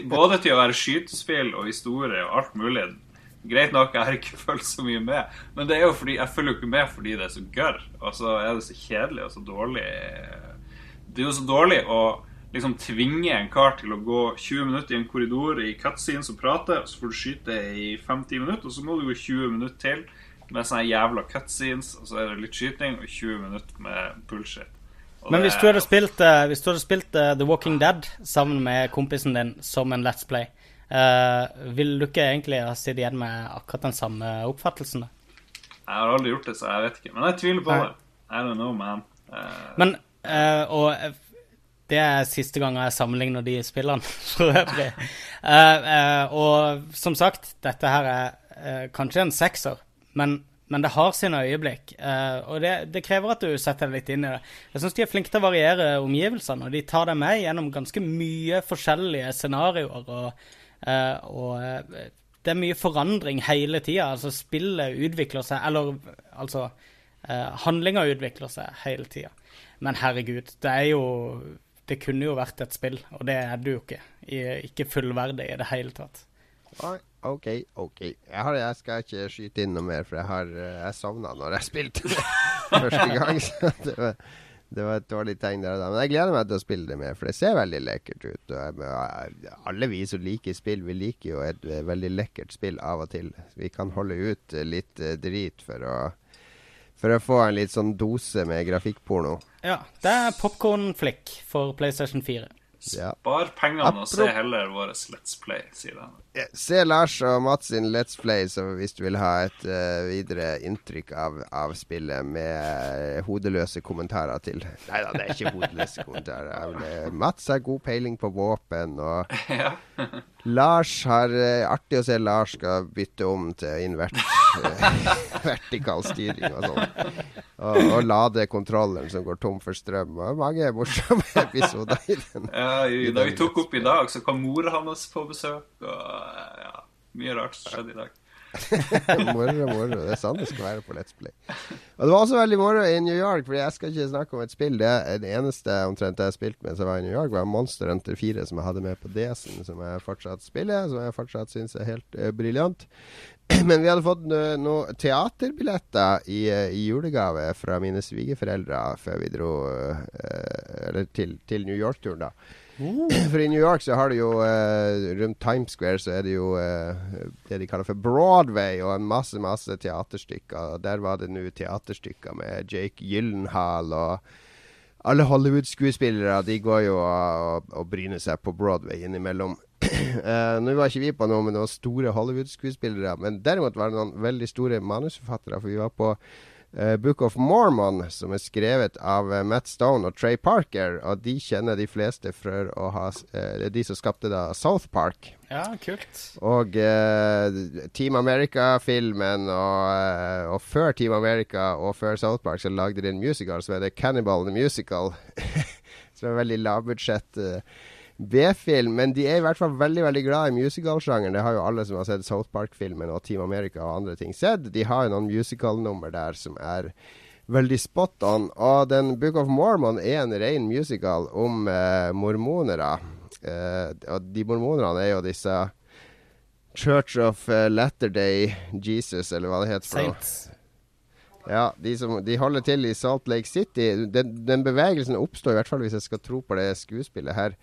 Både til å være skytespill og historie og alt mulig Greit nok, jeg har ikke (laughs) følt så mye med, men det er jo fordi jeg følger jo ikke med fordi det er så gørr. Og så er det så kjedelig og så dårlig. Det er jo så dårlig å liksom tvinge en kar til å gå 20 minutter i en korridor i cutscenes og prate, og så får du skyte i 5-10 minutter, og så må du gå 20 minutter til med sånne jævla cutscenes, og så er det litt skyting, og 20 minutter med bullshit. Og Men hvis du hadde spilt, uh, hvis du hadde spilt uh, The Walking Dead sammen med kompisen din som en Let's Play, Uh, vil du ikke egentlig ha sittet igjen med akkurat den samme oppfattelsen? da? Jeg har aldri gjort det, så jeg vet ikke. Men jeg tviler på Nei. det. I don't know, man. Uh... Men, uh, og det er siste gang jeg sammenligner de spillene, (laughs) for øvrig. og som sagt, dette her er kanskje en sekser, men, men det har sine øyeblikk. og det, det, krever at du setter deg litt inn i det. Jeg syns de er flinke til å variere omgivelsene, og de tar deg med gjennom ganske mye forskjellige scenarioer. og og uh, det er mye forandring hele tida. Altså, spillet utvikler seg Eller altså uh, Handlinga utvikler seg hele tida. Men herregud, det er jo Det kunne jo vært et spill, og det er det jo ikke. Ikke fullverdig i det hele tatt. Oi, OK, OK. Jeg, har, jeg, skal ikke skyte inn noe mer, for jeg har jeg sovna når jeg spilte det (laughs) første gang. Så det var det var et dårlig tegn der da. Men jeg gleder meg til å spille det mer, for det ser veldig lekkert ut. alle vi som liker spill, vi liker jo et veldig lekkert spill av og til. Vi kan holde ut litt uh, drit for å, for å få en litt sånn dose med grafikkporno. Ja, det er popkornflekk for PlayStation 4. Spar pengene og se heller vår Let's Play, sier han. Se Lars og Mats sin Let's Play hvis du vil ha et uh, videre inntrykk av, av spillet med hodeløse kommentarer til. Nei da, det er ikke hodeløse kommentarer. (laughs) Mats har god peiling på våpen, og Lars har Artig å se Lars skal bytte om til invert, (laughs) vertikal styring og sånn. Og, og lade kontrolleren som går tom for strøm. Og mange morsomme (laughs) episoder i den. Ja, i, da vi tok opp i dag, så kom mora hans på besøk. og ja, mye rart som skjedde i dag. (laughs) moro, moro. Det er sånn det skal være på Let's Play. Og Det var også veldig moro i New York, Fordi jeg skal ikke snakke om et spill. Det, det eneste omtrent jeg spilte mens jeg var i New York, var Monster Hunter 4, som jeg hadde med på DS-en, som jeg fortsatt spiller, som jeg fortsatt syns er helt uh, briljant. (clears throat) Men vi hadde fått noen noen teaterbilletter i, uh, i, julegave fra mine svigerforeldre før vi dro uh, til, til New York-turen, da. (clears throat) Uh. For i New York så har du jo uh, Rundt Times Square så er det jo uh, det de kaller for Broadway, og en masse, masse teaterstykker. Og der var det nå teaterstykker med Jake Gyllenhaal og alle Hollywood-skuespillere. De går jo og, og, bryner seg på Broadway innimellom. (clears throat) nå var ikke vi på noe med noen store Hollywood-skuespillere, men derimot var det noen veldig store manusforfattere. For vi var på uh, Book of Mormon, som er skrevet av uh, Matt Stone og Trey Parker. Og de kjenner de fleste for å ha uh, Det er de som skapte da South Park. Ja, kult. Og Team America-filmen, og, og, før Team America og før South Park så lagde de en musical som heter Cannibal the Musical. (laughs) som er veldig lavbudsjett. Uh, B-film, men de er i hvert fall veldig veldig glad i musical-sjangeren. Det har jo alle som har sett South Park-filmen og Team America og andre ting sett. De har jo noen musical-nummer der som er veldig spot on. Og den Book of Mormon er en ren musical om eh, mormonere. Eh, og de mormonerne er jo disse Church of uh, Latter-day Jesus, eller hva det heter. Saints. Ja, de, som, de, holder til i Salt Lake City. Den, den, bevegelsen oppstår, i hvert fall hvis jeg skal tro på det skuespillet her.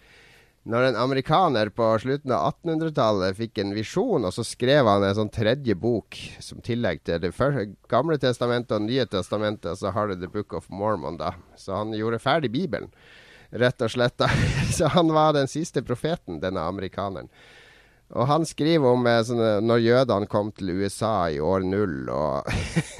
Når en amerikaner på slutten av 1800-tallet fikk en visjon, og så skrev han en sånn tredje bok som tillegg til det gamle testamentet og nye testamentet, så har du The Book of Mormon, da. Så han gjorde ferdig Bibelen, rett og slett. da. (laughs) så han var den siste profeten, denne amerikaneren. Og han skriver om eh, sånne, når jødene kom til USA i år null og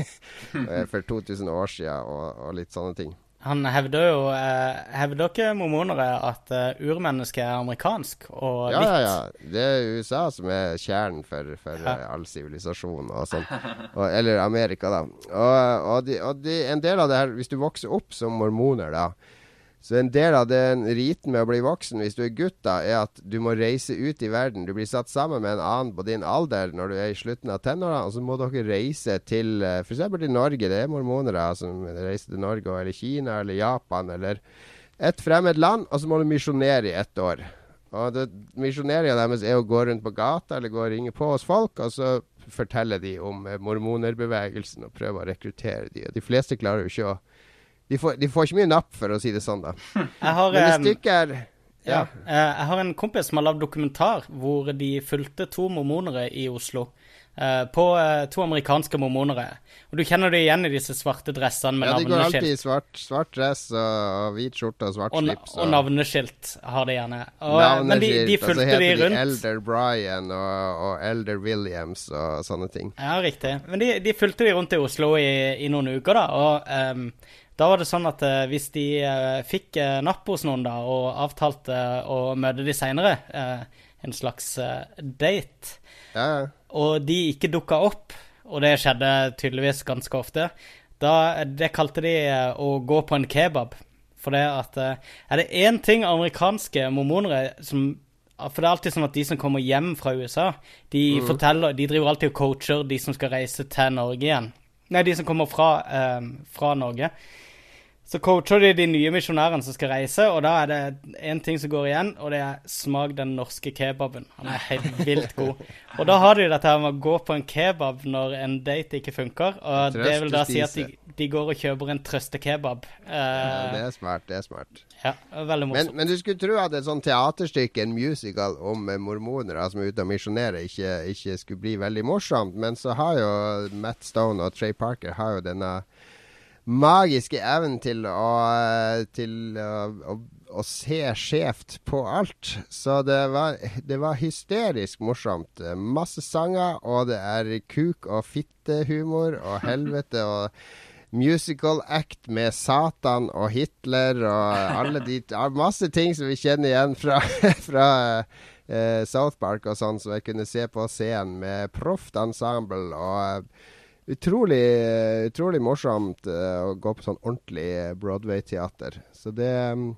(laughs) for 2000 år siden og, og, litt sånne ting. Han hevder jo eh, Hevder ikke mormonere at uh, urmennesket er amerikansk og ja, Ja, ja. Det er USA som er kjernen for, for ja. all sivilisasjon og sånn. eller Amerika, da. Og, og, de, og de, en del av det her, hvis du vokser opp som mormoner, da så en del av den riten med å bli voksen hvis du er gutt, da, er at du må reise ut i verden. Du blir satt sammen med en annen på din alder når du er i slutten av tenåra, og så må dere reise til eh, f.eks. til Norge. Det er mormonere som reiser til Norge, eller Kina eller Japan eller et fremmed land, og så må du misjonere i ett år. Og Misjoneringa deres er å gå rundt på gata eller gå og ringe på hos folk, og så forteller de om eh, mormonerbevegelsen og prøver å rekruttere de. Og de fleste klarer jo ikke å de får, de får, ikke mye napp, for å si det sånn, da. Har, Men det stykket er ja. Eh, jeg har en kompis som har lagd dokumentar hvor de fulgte to mormonere i Oslo. Uh, på uh, to amerikanske mormonere. Og Du kjenner det igjen i disse svarte dressene med navneskilt. Ja, de går alltid i svart, svart dress og, og, hvit skjorte og svart og, slips. Og, og navneskilt har de gjerne. Og, men de, de fulgte de rundt. De Elder Brian og, og, Elder Williams og sånne ting. Ja, riktig. Men de, de fulgte de rundt i Oslo i, i noen uker, da. Og um, da var det sånn at uh, hvis de uh, fikk uh, napp hos noen da, og avtalte å møte de seinere, en slags date, ja, ja. og de ikke dukka opp, og det skjedde tydeligvis ganske ofte, da, det kalte de å gå på en kebab. For det at Er det én ting amerikanske mormonere som for det er alltid sånn at de som kommer hjem fra USA, de mm. forteller, de driver alltid og coacher de som skal reise til Norge igjen. Nei, de som kommer fra, eh, fra Norge. Så coacher de de nye misjonærene som skal reise, og da er det én ting som går igjen, og det er 'smak den norske kebaben'. Han er helt (laughs) vilt god. Og da har de dette her med å gå på en kebab når en date ikke funker, og det vil da si at de, de går og kjøper en trøstekebab. Uh, ja, det er smart, det er smart. Ja, veldig morsomt. Men, men, du skulle tro at et sånt teaterstykke, en musical om mormonere som er ute og misjonerer, ikke, ikke skulle bli veldig morsomt, men så har jo Matt Stone og Trey Parker har jo denne magiske evnen til å, til å, å, å se skjevt på alt. Så det var, det var, hysterisk morsomt. Masse sanger, og det er kuk- og fittehumor og helvete og musical act med Satan og Hitler og alle de Masse ting som vi kjenner igjen fra, (laughs) fra uh, South Park og sånn, som jeg kunne se på scenen med proft ensemble. og utrolig, utrolig morsomt uh, å gå på sånn ordentlig Broadway-teater. Så det, mm,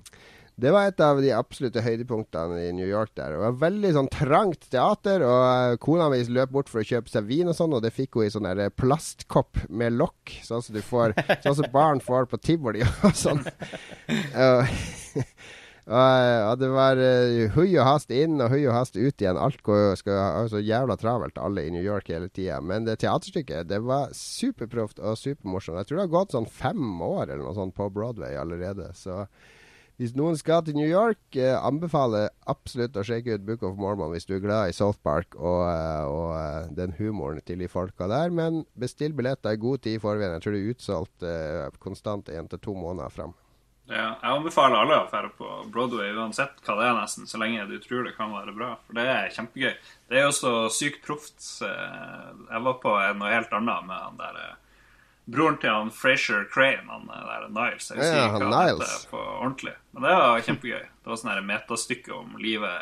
det var et av de absolutte høydepunktene i New York der. Det var veldig sånn trangt teater, og uh, kona mi løp bort for å kjøpe seg vin og sånn, og det fikk hun i sånn der plastkopp med lokk, sånn som du får Sånn som barn får på tivoli og (laughs) sånn. (laughs) (laughs) Og, det var uh, hui og hast inn og hui og hast ut igjen. Alt går, skal ha så jævla travelt, alle i New York hele tida. Men det teaterstykket det var superproft og supermorsomt. Jeg tror det har gått sånn fem år eller noe sånt på Broadway allerede. Så hvis noen skal til New York, uh, anbefaler absolutt å sjekke ut Book of Mormon hvis du er glad i South Park og, uh, og den humoren til de folka der. Men bestill billetter i god tid i forveien. Jeg tror det er utsolgt konstant én til to måneder fram. Ja, jeg anbefaler alle å dra på Broadway uansett hva det er, nesten, så lenge du tror det kan være bra. For det er kjempegøy. Det er jo så sykt proft. Eh, jeg var på noe helt annet med han der eh, broren til han Frazier Crane, han eh, der Niles. Jeg husker ja, ikke hva han heter på ordentlig. Men det var kjempegøy. Det var sånn metastykke om livet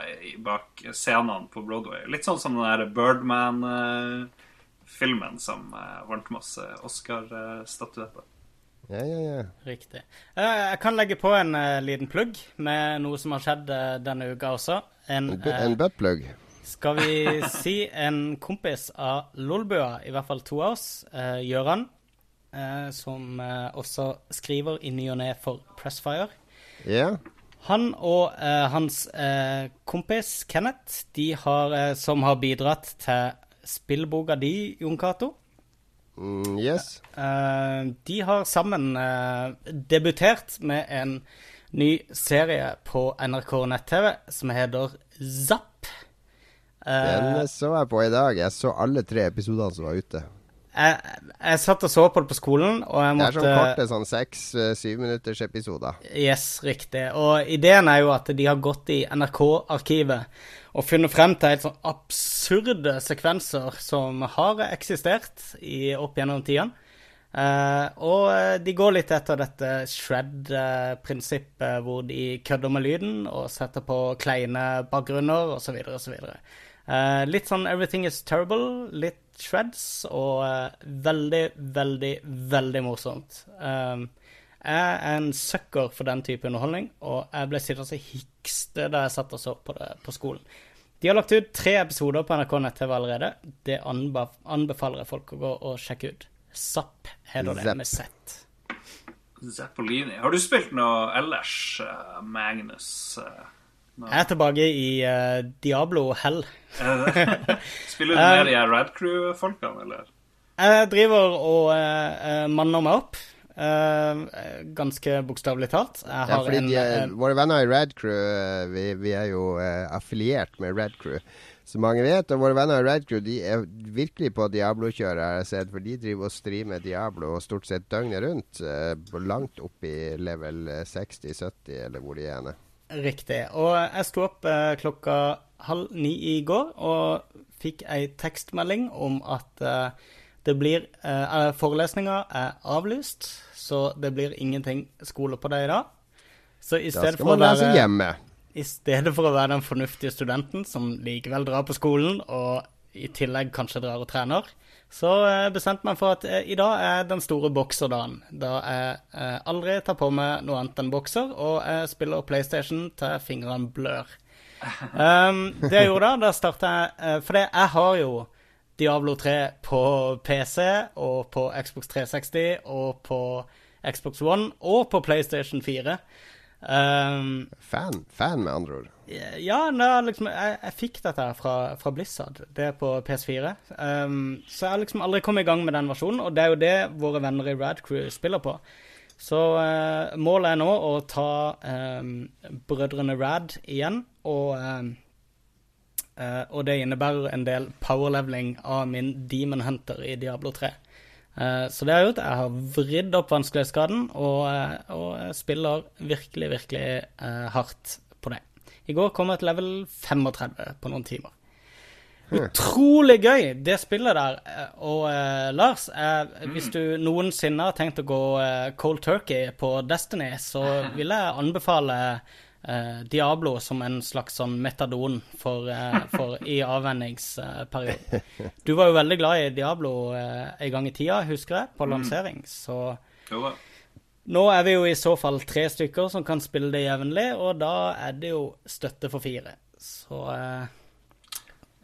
bak scenene på Broadway. Litt sånn som den der Birdman-filmen som vant masse Oscar-statuetter. Ja, ja, ja. Riktig. Eh, jeg kan legge på en uh, liten plugg med noe som har skjedd uh, denne uka også. En, uh, en buttplug? Skal vi si en kompis av Lolbua, i hvert fall to av oss, uh, Gøran, som også skriver i ny og ne for Pressfire, yeah. Han og hans kompis Kenneth, de har, som har bidratt til spillboka di, Jon Cato. Mm, yes. de har sammen debutert med en ny serie på NRK nett-TV som heter Zapp. Den så jeg på i dag. Jeg så alle tre episodene som var ute. Jeg, jeg, satt og så på det på skolen, og jeg måtte Det er sånn korte sånn seks-syv minutters episoder. Yes, riktig. Og ideen er jo at de har gått i NRK-arkivet og funnet frem til helt sånn absurde sekvenser som har eksistert i, opp gjennom tidene. Uh, og de går litt etter dette shred-prinsippet, hvor de kødder med lyden og setter på kleine bakgrunner osv. osv. Uh, litt sånn Everything Is Terrible, litt shreds, og uh, veldig, veldig, veldig morsomt. Um, jeg er en sucker for den type underholdning, og jeg ble sittende og hikste da jeg satt og så på det på skolen. De har lagt ut tre episoder på NRK nett-TV allerede. Det anbefaler jeg folk å gå og sjekke ut. Zapp heter det med Z. Zappolini. Har du spilt noe ellers, uh, Magnus? Uh, no. Jeg er tilbake i uh, Diablo Hell. (laughs) Spiller du med de Rad Crew-folkene, eller? Jeg driver og uh, manner meg opp. Uh, ganske bokstavelig talt. ja, fordi en, er, våre venner i Rad Crew, vi, vi er jo uh, affiliert med Rad Crew som mange vet. Og våre venner i Radcrew de er virkelig på Diablo-kjøret, har jeg sett. For de driver og streamer Diablo stort sett døgnet rundt. Eh, langt opp i level 60-70, eller hvor de er. Riktig. Og jeg sto opp eh, klokka halv ni i går og fikk ei tekstmelding om at eh, det blir eh, Forelesninga er avlyst, så det blir ingenting skole på deg i dag. Så i stedet for å være i stedet for å være den fornuftige studenten som likevel drar på skolen, og i tillegg kanskje drar og trener, så eh, bestemte meg for at eh, i dag er den store bokserdagen. Da jeg eh, aldri tar på meg noe annet enn bokser, og jeg spiller PlayStation til fingrene blør. Um, (laughs) det jeg gjorde da, da starta jeg For jeg har jo Diablo 3 på PC og på Xbox 360 og på Xbox One og på PlayStation 4. Um, fan, fan, med andre ord? Ja, no, liksom, jeg, jeg, fikk dette fra, fra, Blizzard. Det er på PS4. Um, så jeg har liksom aldri kommet i gang med den versjonen, og det er jo det våre venner i Rad Crew spiller på. Så uh, målet er nå å ta um, brødrene Rad igjen, og, uh, og det innebærer en del powerleveling av min Demon Hunter i Diablo 3. Uh, så det har jeg gjort. Jeg har vridd opp vanskelighetsgraden, og, eh, og spiller virkelig, virkelig hardt. I går kom jeg til level 35 på noen timer. Utrolig gøy, det spillet der. Og eh, Lars, eh, hvis du noensinne har tenkt å gå eh, cold turkey på Destiny, så vil jeg anbefale eh, Diablo som en slags sånn metadon for, eh, for (laughs) i avvenningsperioden. Du var jo veldig glad i Diablo eh, en gang i tida, husker jeg, på mm. lansering, så Nå er vi jo i så fall tre stykker som kan spille det jevnlig, og da er det jo støtte for fire. Så uh,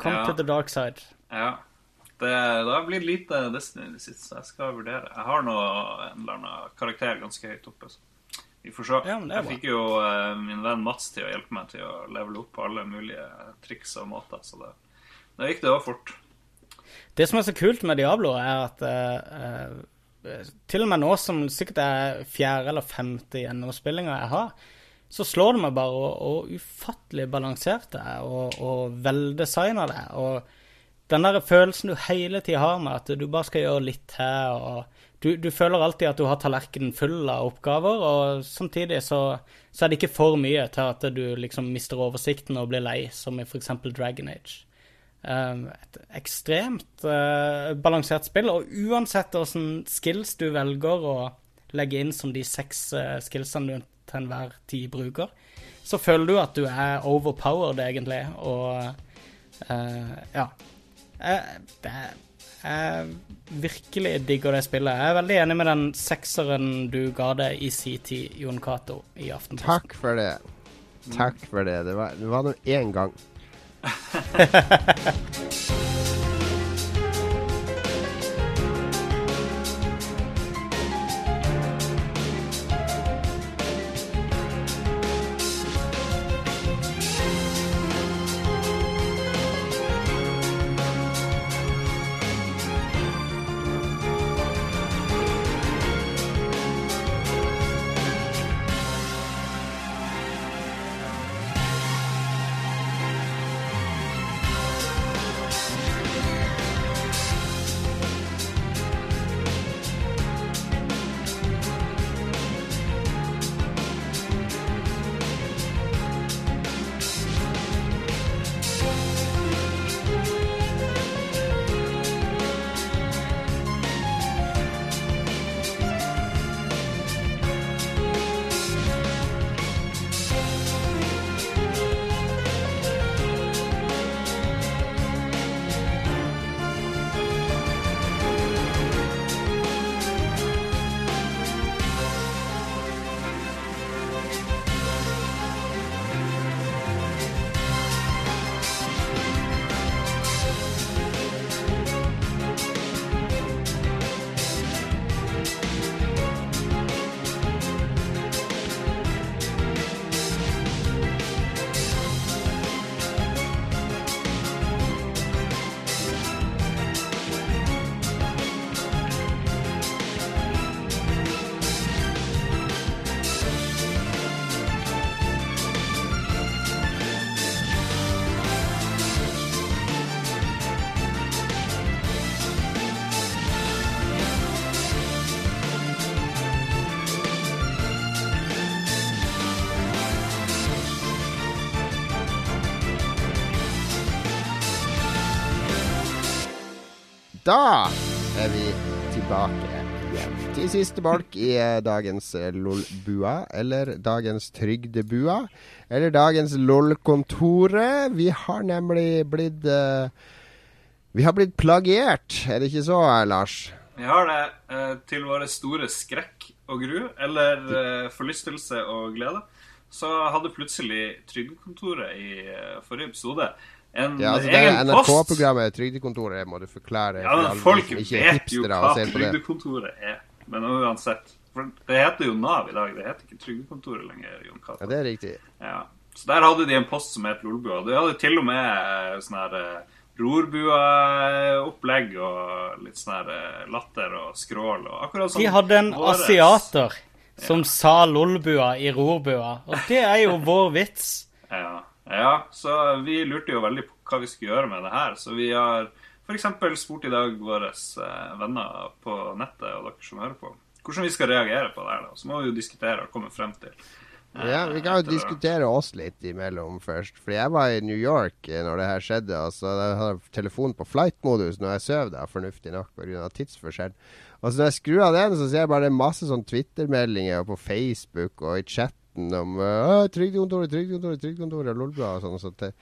come ja. to the dark side. Ja. Det, det har blitt lite Destiny i det siste, så jeg skal vurdere. Jeg har nå en eller annen karakter ganske høyt oppe. Så. Vi får se. Ja, jeg fikk jo uh, min venn Mats til å hjelpe meg til å levele opp på alle mulige triks og måter, så det, da gikk det òg fort. Det som er så kult med Diablo, er at uh, til og med nå som sikkert er fjerde eller femte gjennomspillinga jeg har, så slår det meg bare hvor ufattelig balansert det er, og, og veldesigna det. Og den der følelsen du hele tida har med at du bare skal gjøre litt her og du, du, føler alltid at du har tallerkenen full av oppgaver, og samtidig så, så, er det ikke for mye til at du liksom mister oversikten og blir lei, som i f.eks. Dragon Age. Um, et ekstremt uh, balansert spill, og uansett hvilke skills du velger å legge inn som de seks uh, skillsene du til enhver tid bruker, så føler du at du er overpowered, egentlig, og uh, ja. det er jeg virkelig digger det spillet. Jeg er veldig enig med den sekseren du ga det i sin tid, Jon Cato, i Aftenposten. Takk for det. Takk for det. Det var, det var nå én gang. 哈哈哈哈哈哈 da er vi tilbake igjen til siste bolk i eh, dagens eh, LOL-bua, eller dagens Trygdebua, eller dagens LOL-kontoret. Vi har nemlig blitt uh, Vi har blitt plagiert, er det ikke så, Lars? Vi har det, uh, til våre store skrekk og gru, eller uh, forlystelse og glede. Så hadde plutselig Trygdekontoret i forrige episode en ja, altså det er NRK-programmet Trygdekontoret må du forklare. Ja, men Folk vet jo hva Trygdekontoret er. Men uansett. For det heter jo Nav i dag. Det heter ikke Trygdekontoret lenger. Jon Ja, det er riktig. Ja. Så der hadde de en post som het Lolbua. De hadde til og med eh, sånn her rorbueopplegg rorbua-opplegg og litt sånn her eh, latter og skrål og akkurat sånn. De hadde en våres. asiater som ja. sa Lolbua i rorbua, og det er jo vår vits. Ja. Ja, så vi lurte jo veldig på hva vi skulle gjøre med det her, så vi har f.eks. spurt i dag våre eh, venner på nettet og dere som hører på, hvordan vi skal reagere på det her. da. Så må vi jo diskutere og komme frem til. Ja, Vi kan jo eh, diskutere oss litt imellom først. For jeg var i New York eh, når det her skjedde. Og så hadde jeg telefonen på flight-modus når jeg sov, da, fornuftig nok pga. tidsforskjell. Og så når jeg skrur av den, så ser jeg bare masse sånn Twitter-meldinger på Facebook og i chatten om uh, 'Trygdekontoret, trygdekontoret, trygdekontoret', lolbua og sånn. Så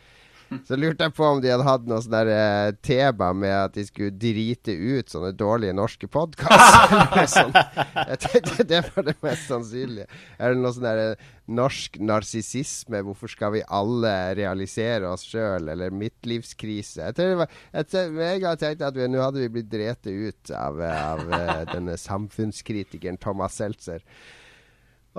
så lurte jeg på om de hadde hatt noe sånn uh, tema med at de skulle drite ut sånne dårlige norske podkaster. (laughs) sånn. Jeg tenkte det var det mest sannsynlige. Er det noe sånn der uh, norsk narsissisme? Hvorfor skal vi alle realisere oss sjøl? Eller midtlivskrise? Jeg tror det var, jeg, tenkte at nå hadde vi blitt drete ut av, av uh, denne samfunnskritikeren Thomas Seltzer.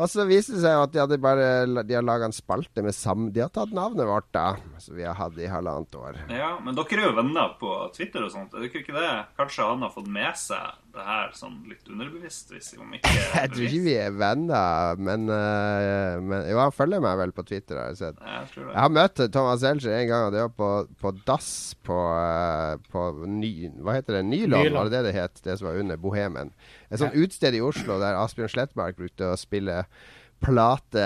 Og så viste det seg at de hadde bare De har laga en spalte med sam... De har tatt navnet vårt, da. Som vi har hatt i halvannet år. Ja, men dere er jo venner på Twitter og sånt. Er dere ikke det? Kanskje han har fått med seg det her sånn litt underbevisst? Hvis om ikke (laughs) Jeg tror ikke vi er venner, men, uh, men Jo, han følger meg vel på Twitter, har jeg sett. Jeg, tror det. jeg har møtt Thomas Elcher en gang, og det var på, på dass på, uh, på ny, Hva heter det? Nylon, var det det det het? Det som var under Bohemen. Et sånt utsted i Oslo der Asbjørn Slettmark brukte å spille plate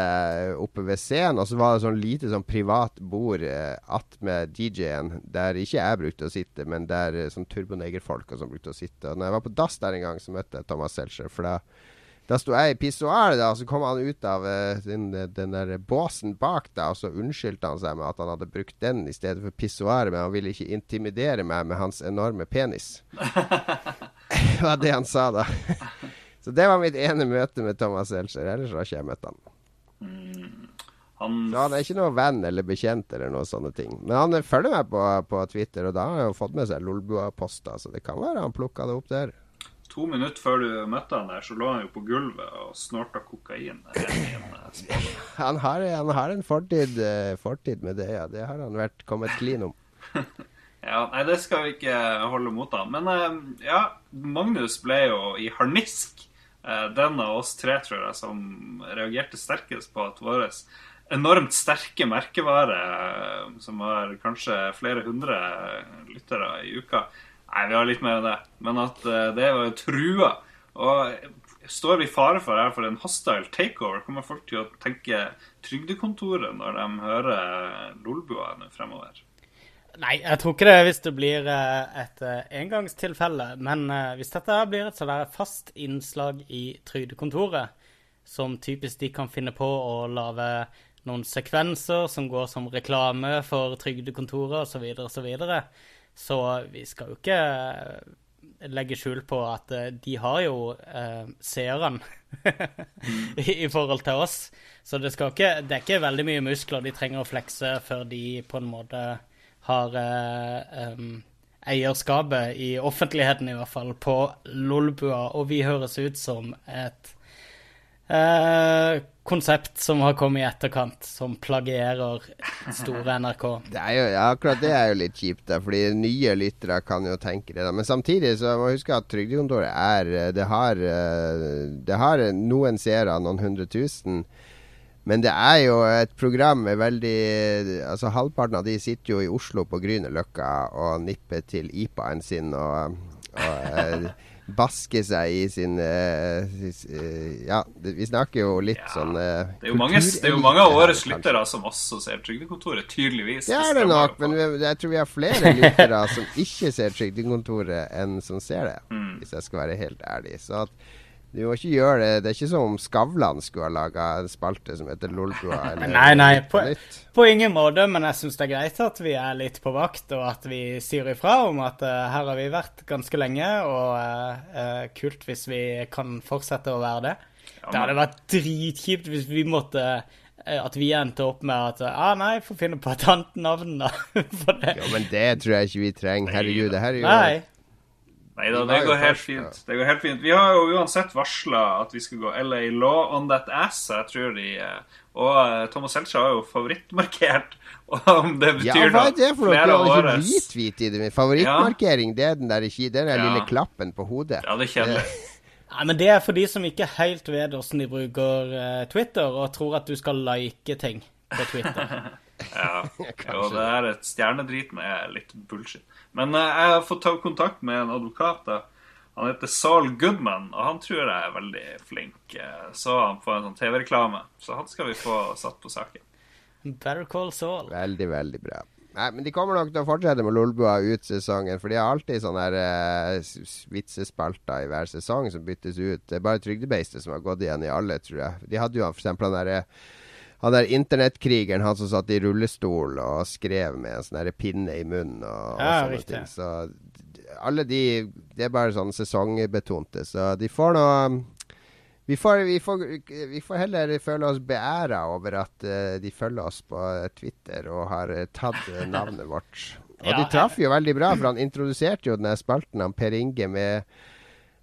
oppe ved scenen. Og så var det sånn lite sånn privat bord eh, attmed DJ-en, der ikke jeg brukte å sitte, men der eh, sånn turbonegerfolk og sånn brukte å sitte. Og når jeg var på dass der en gang, så møtte jeg Thomas Seltzer. For da, da sto jeg i pissoaret, og så kom han ut av uh, den, den, der båsen bak, da, og så unnskyldte han seg med at han hadde brukt den i stedet for pissoaret, men han ville ikke intimidere meg med hans enorme penis. (laughs) det var det han sa da. Så det var mitt ene møte med Thomas Seltzer. Ellers har ikke jeg møtt han. Mm. Han... Så han er ikke noen venn eller bekjent eller noen sånne ting. Men han følger meg på, på Twitter, og da har han jo fått med seg Lolbua-poster, så det kan være han plukka det opp der. To minutter før du møtte han der, så lå han jo på gulvet og snorta kokain. (laughs) han, har, han har en fortid, uh, fortid, med det, ja. Det har han vært kommet clean om. (laughs) Ja, Nei, det skal vi ikke holde mot han. Men eh, ja, Magnus ble jo i harnisk. Eh, den av oss tre, tror jeg, som reagerte sterkest på at vår enormt sterke merkevare, eh, som har kanskje flere hundre lyttere i uka Nei, vi har litt mer enn det. Men at det var trua. Og står vi i fare for her for en hostile takeover? Kommer folk til å tenke Trygdekontoret når de hører Lolbua fremover? Nei, jeg tror ikke det hvis det blir eh, et eh, engangstilfelle. Men eh, hvis dette blir et sånn fast innslag i Trygdekontoret, som typisk de kan finne på å lage noen sekvenser som går som reklame for Trygdekontoret osv., osv., så, videre, så vi skal jo ikke legge skjul på at de har jo eh, seerne (laughs) i, forhold til oss. Så det, ikke, det er ikke veldig mye muskler de trenger å flekse før de på en måte har um, eierskapet, i offentligheten i hvert fall, på Lolbua, og vi høres ut som et uh, konsept som har kommet i etterkant, som plagierer store (laughs) NRK. Det er jo, ja, akkurat det er jo litt kjipt, da, fordi nye lyttere kan jo tenke det. Da. Men samtidig så må huske at Trygdekontoret er det har, det har noen seere, noen hundre tusen. Men det er jo et program med veldig Altså Halvparten av de sitter jo i Oslo på Grünerløkka og nipper til IPA-en sin og, og eh, (laughs) baske seg i sin uh, Ja, vi snakker jo litt ja, sånn uh, Det er jo mange, det er jo mange av årets lyttere som også ser Trygdekontoret, tydeligvis. Det er det nok, men jeg tror vi har flere lyttere (laughs) som ikke ser Trygdekontoret, enn som ser det, mm. hvis jeg skal være helt ærlig. Så at du må ikke gjøre det Det er ikke som om Skavlan skulle ha laga en spalte som heter Lolbua. (laughs) nei, nei, på, på, ingen måte, men jeg syns det er greit at vi er litt på vakt, og at vi sier ifra om at uh, her har vi vært ganske lenge, og uh, kult hvis vi kan fortsette å være det. Ja, det hadde vært dritkjipt hvis vi måtte at vi endte opp med at ah, nei, får finne på et annet navn, da. (laughs) For det. Ja, men det tror jeg ikke vi trenger. Herregud, det her er jo nei. Nei da, det går helt fint. Det går helt fint. Vi har jo uansett varsla at vi skal gå LA Law on that ass, jeg tror de eh, Og eh, Thomas Seltzer har jo favorittmarkert (laughs) om det betyr ja, hva er det for noe? Du har ikke retweet i det. Favorittmarkering, det er den der, den der ja. lille klappen på hodet. Ja, det kjenner jeg. (laughs) Nei, men Det er for de som ikke helt vet hvordan de bruker uh, Twitter, og tror at du skal like ting på Twitter. (laughs) (laughs) ja. Jo, det er et stjernedrit med litt bullshit. Men uh, jeg har fått ta kontakt med en advokat. da. Han heter Saul Goodman, og han tror jeg er veldig flink. Så han på en sånn TV-reklame, så han skal vi få satt på saken. Better call Saul. Veldig, veldig bra. Nei, men De kommer nok til å fortsette med Lolbua ut sesongen. For de har alltid sånne her, uh, vitsespalter i hver sesong som byttes ut. Det er bare Trygdebeistet som har gått igjen i alle, tror jeg. De hadde jo for eksempel den derre han der internettkrigeren, han som satt i rullestol og skrev med en sånn pinne i munnen og, ja, og sånne riktig. ting. Så alle de Det er bare sånn sesongbetonte. Så de får nå vi får, vi, får, vi får, heller føle oss beæra over at uh, de følger oss på Twitter og har uh, tatt (laughs) navnet vårt. Og ja, de traff jo veldig bra, for han introduserte jo denne spalten av Per Inge med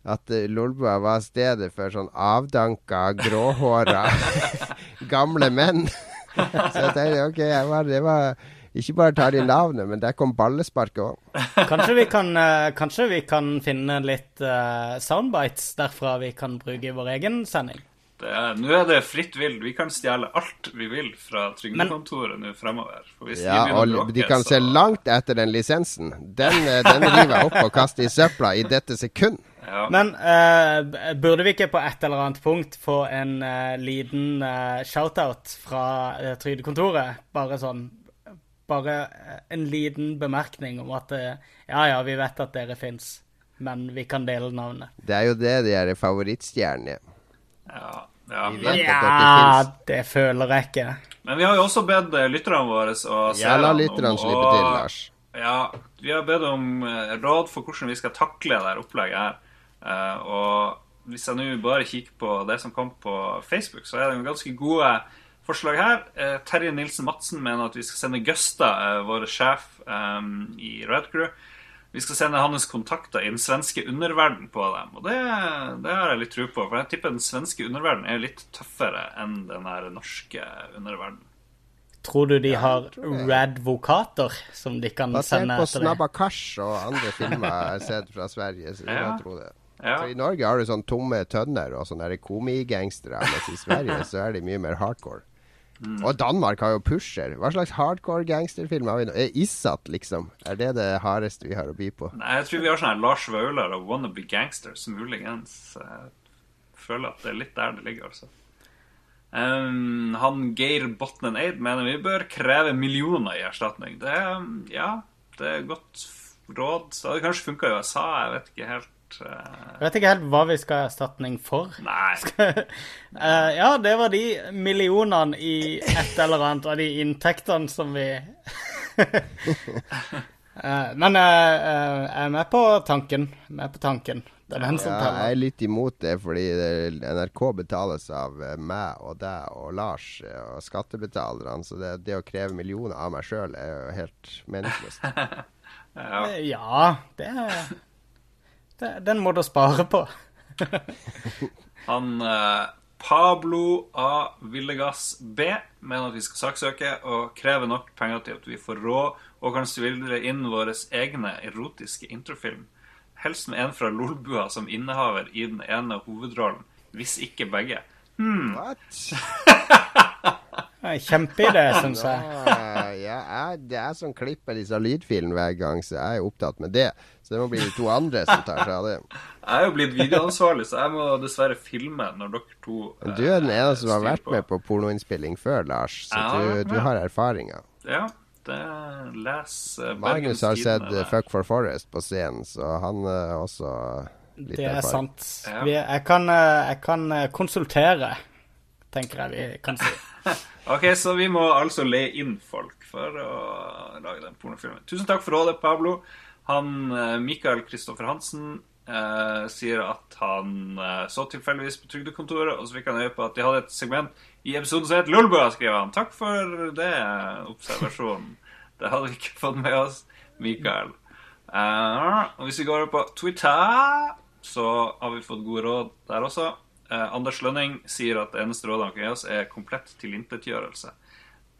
at uh, Lolbua var stedet for sånn avdanka, gråhåra (laughs) (laughs) gamle menn. (laughs) Så jeg tenkte OK, jeg var, det var ikke bare tar de navnet, men der kom ballesparket òg. Kanskje, vi kan, uh, kanskje vi kan finne litt uh, soundbites derfra vi kan bruke i vår egen sending? Nå er det fritt vilt. Vi kan stjele alt vi vil fra trygdekontoret nå fremover. ja, og bråke, de kan så... se langt etter den lisensen. Den, eh, den river jeg opp og kaster i søpla i dette sekund. Ja. Men uh, burde vi ikke på et eller annet punkt få en uh, liten uh, shout-out fra uh, Trygdekontoret? Bare sånn Bare en liten bemerkning om at ja, ja, vi vet at dere fins, men vi kan dele navnet. Det er jo det de er favorittstjernene. Ja, ja. ja det føler jeg ikke. Men vi har jo også bedt lytterne våre å se Ja, la lytterne slippe til, Lars. Ja, vi har bedt om råd for hvordan vi skal takle det opplegget her. Uh, og hvis jeg nå bare kikker på det som kom på Facebook, så er det ganske gode forslag her. Uh, Terje Nilsen Madsen mener at vi skal sende Gøsta, uh, vår sjef um, i Red Crew. Vi skal sende hans kontakter i den svenske underverden på dem. Og det, det har jeg litt tro på, for jeg tipper den svenske underverden er litt tøffere enn den norske underverden. Tror du de har radvokater som de kan Basert sende etter det? Basert på Snabba Kash og andre filmer jeg har sett fra Sverige, så ja. jeg tror det. Ja. Så I Norge har du sånn tomme tønner og sånne komigangstere, mens i Sverige så er de mye mer hardcore. Mm. Og Danmark har jo Pusher. Hva slags hardcore gangsterfilm har vi nå? Er Isat, liksom? Er det det hardeste vi har å by på? Nei, jeg tror vi har sånn her Lars Vaular og Wannabe Gangsters, muligens. Jeg føler at det er litt der det ligger, altså. Um, han Geir Botnen Eid mener vi bør kreve millioner i erstatning. Det, ja, det er godt råd. Det hadde kanskje funka i USA, jeg vet ikke helt. Jeg vet ikke helt hva vi skal ha erstatning for. Nei. uh, (laughs) ja, det var de millionene i et eller annet av de inntektene som vi uh, (laughs) Men uh, jeg er med på tanken. Med på tanken. Det er den som ja, Jeg er litt imot det, fordi NRK betales av meg og deg og Lars og skattebetalerne. Så det, det å kreve millioner av meg sjøl er jo helt meningsløst. ja. (laughs) ja, det er det, den må du spare på. (laughs) Han eh, Pablo A. Villegas B mener at vi skal saksøke og kreve nok penger til at vi får råd og kan svildre inn våre egne erotiske introfilm. Helst med en fra Lolbua som innehaver i den ene hovedrollen, hvis ikke begge. Hmm. What? (laughs) Kjempeidé, syns jeg. (laughs) ja, det er som klipper disse lydfilene hver gang, så jeg er opptatt med det. Så det må bli de to andre som tar seg av det. Jeg er jo blitt videoansvarlig, så jeg må dessverre filme når dere to eh, Du er den eneste som har vært på. med på pornoinnspilling før, Lars, så du, du, har erfaringer. Ja, det les uh, Magnus har sett Fuck for Forest på scenen, så han uh, også litt Det er erfaring. sant. Ja. Vi, jeg, kan, uh, jeg kan konsultere tenker jeg vi kan si. (laughs) ok, så vi må altså le inn folk for å lage den pornofilmen. Tusen takk for rådet, Pablo. Han, eh, Mikael Kristoffer Hansen eh, sier at han eh, så tilfeldigvis på trygdekontoret, og så fikk han øye på at de hadde et segment i episoden som het Lolbua, skriver han. Takk for det, observasjonen. (laughs) Det hadde vi ikke fått med oss, Mikael. Uh, og hvis vi går over på Twitter, så har vi fått gode råd der også. Eh, Anders Lønning sier at det eneste rådet han kan gi oss, er komplett tilintetgjørelse.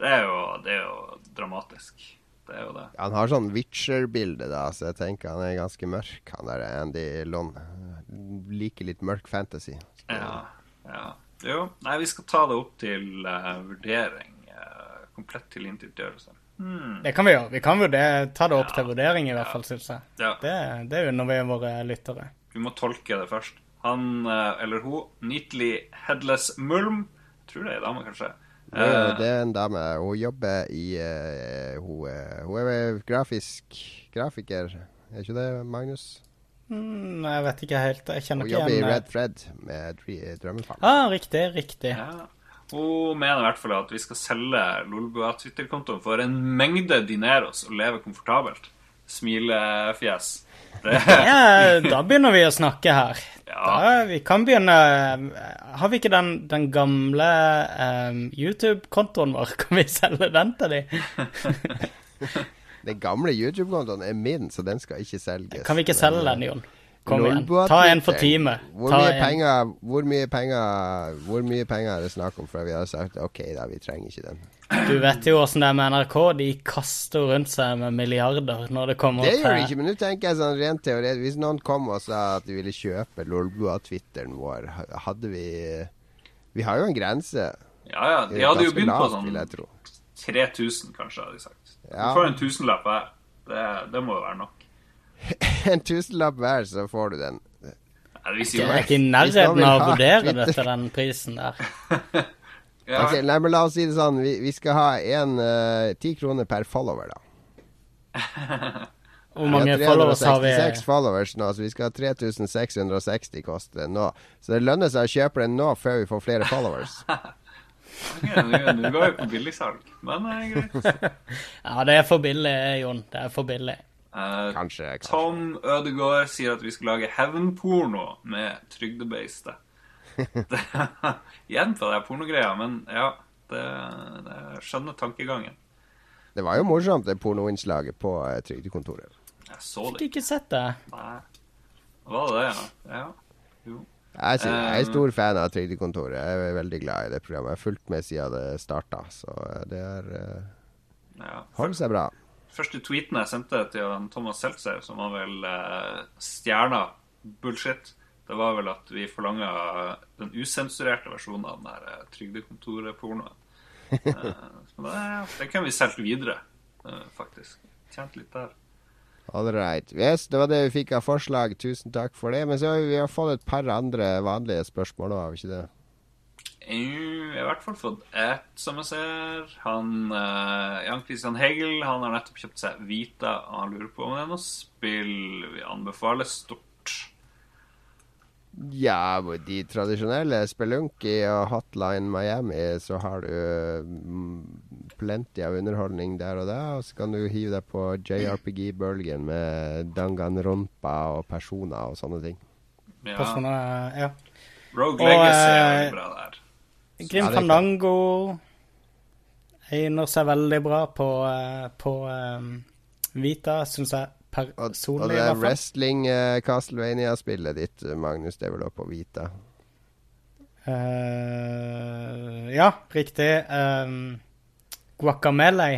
Det er jo, det er jo dramatisk. Det er jo det. Han har sånn Witcher-bilde, da, så jeg tenker han er ganske mørk, han der Andy Lund. Liker litt mørk fantasy. Ja, ja. Jo, nei, vi skal ta det opp til uh, vurdering. Uh, komplett tilintetgjørelse. Hmm. Det kan vi gjøre. Vi kan vurdere, ta det opp ja. til vurdering, i hvert fall, syns jeg. Ja. Det, det unner vi våre lyttere. Vi må tolke det først. Han eh, eller hun, Neatly Headless Mulm Tror det er ei dame, kanskje. Det, eh, det, er en dame. Hun jobber i uh, hun, hun, er grafisk grafiker. Er ikke det, Magnus? Mm, jeg vet ikke helt. Jeg kjenner hun ikke igjen Hun jobber i Red Fred med Drømmefall. Ah, riktig, riktig. Ja. Hun mener i hvert fall at vi skal selge Lolbua Twitter-kontoen for en mengde dineros og leve komfortabelt. Smilefjes. Ja, (laughs) da begynner vi å snakke her. Ja. Da, vi kan begynne Har vi ikke den, den gamle um, YouTube-kontoen vår? (laughs) Kan vi selge den til de? (laughs) den gamle YouTube-kontoen er min, så den skal ikke selges. Kan vi ikke selge den, Jon? Kom igjen. Ta en for time. Hvor mye, penger, hvor, mye penger, hvor mye penger er det snakk om før vi har sagt OK, da, vi trenger ikke den? Du vet jo åssen det er med NRK. De kaster rundt seg med milliarder når det kommer til Det gjør de ikke, men nå tenker jeg sånn rent teoretisk Hvis noen kom og sa at de ville kjøpe Lolbua-twitteren vår, hadde vi Vi har jo en grense. Ja, ja. De hadde jo begynt på sånn 3000, kanskje, hadde de sagt. Ja. Du får en tusenlapp hver. Det, det må jo være nok. (laughs) en tusenlapp hver, så får du den. Det er ikke i nærheten av å vurdere dette, den prisen der. (laughs) ja. okay, nei, men La oss si det sånn. Vi, vi skal ha eh, ti uh, kroner per follower, da. Hvor mange followers har vi? 366 followers nå, så vi skal ha 3660 koste nå. Så det lønner seg å kjøpe den nå før vi får flere followers. (laughs) Nå går vi på billigsalg, men det er greit. (laughs) ja, det er for billig, Jon. Det er for billig. Uh, kanskje, kanskje. Tom Ødegaard sier at vi skal lage hevnporno med trygdebeiste. Igjen på det (laughs) pornogreia, men ja, det, det skjønner tankegangen. Det var jo morsomt, det pornoinnslaget på uh, Trygdekontoret. Jeg så det. Fikk ikke sett det. Nei. Var det det, ja? ja. Jo. Jeg, jeg, er stor um, fan av Trygdekontoret. Jeg er veldig glad i det programmet. Jeg har fulgt med siden det starta, så det er uh, ja, Holder seg bra første tweeten jeg sendte til Thomas Seltzer, som var vel uh, stjerna bullshit, det var vel at vi forlanga den usensurerte versjonen av den der trygdekontoret-pornoen. (laughs) eh, det, det kan vi solgt videre, eh, faktisk. Tjent litt der. All right. Yes, det var det vi fikk av forslag. Tusen takk for det. Men så har vi har fått et par andre vanlige spørsmål òg, har vi ikke det? Jeg har i hvert fall fått ett, som jeg ser. Han, uh, Jan Christian Hegel han har nettopp kjøpt seg Vita. Og han lurer på om det er noe spill vi anbefaler stort. Ja, de tradisjonelle Spelunky og Hotline Miami, så har du mm, plenty av underholdning der og der. Og så kan du hive deg på JRPG-bølgen med Danganronpa og personer og sånne ting. Ja. Personer, ja. Rogue Legacy er eh, bra der. Grim ja, Fandango egner seg veldig bra på, eh, på um, Vita, syns jeg personlig. Og, og det er wrestling uh, Castlevania-spillet ditt, Magnus, det vel også på Vita? Uh, ja, riktig. Um, Guacamele.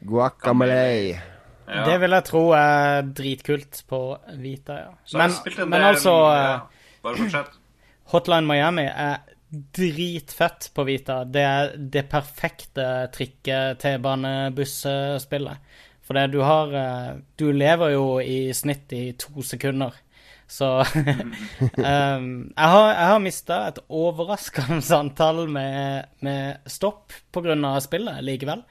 Guacamele. Ja. Det vil jeg tro er dritkult på Vita, ja. Men, men, altså ja. Bare fortsett. (clears throat) Hotline Miami er dritfett på Vita. Det er det perfekte trikke-T-banebuss-spillet. For det du har eh, Du lever jo i snitt i to sekunder. Så um, (laughs) (laughs) Jeg har, jeg har mista et overraskende (laughs) antall med, med stopp pga. spillet likevel.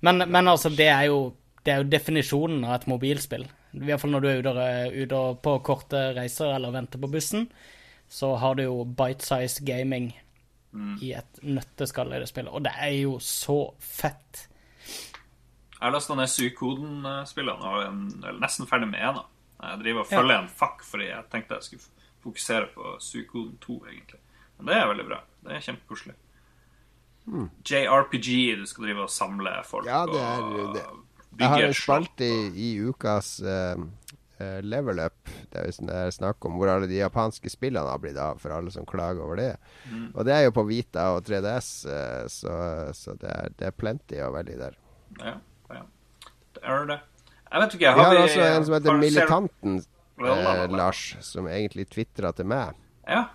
Men, men, altså, det er, jo, det er jo definisjonen av et mobilspill. I hvert fall når du er ute, ute på korte reiser eller venter på bussen, så har du jo bite size gaming mm. i et nøtteskall i det spillet. Og det er jo så fett. Jeg har lasta ned Sykoden-spillene og er nesten ferdig med en. Jeg driver og følger ja. en fuck fordi jeg tenkte jeg skulle fokusere på Sykoden 2, egentlig. Men det er veldig bra. Det er kjempekoselig. Mm. JRPG, du skal drive og samle folk ja, det er, og det. Jeg har en spalte i, i, ukas uh, uh, level up Det er, det er snakk om hvor alle de japanske spillene har blitt av, for alle som klager over det. Mm. Og det er jo på Vita og 3DS, uh, eh, så, så det, er, det er plenty å velge der. Ja, ja. Er det. Jeg vet ikke, har vi har også en som heter Militanten, Lars, som egentlig tvitra til meg. Ja.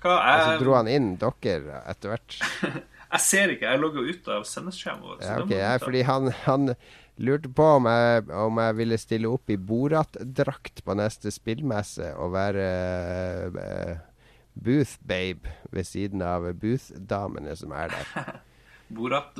Hva er Og så dro han inn dere etter hvert. (laughs) jeg ser ikke. Jeg logger ut av sendeskjermen. Ja, okay, ja, fordi han, han lurte på om jeg, om jeg, ville stille opp i Borat-drakt på neste spillmesse og være uh, booth-babe ved siden av booth-damene som er der. (laughs)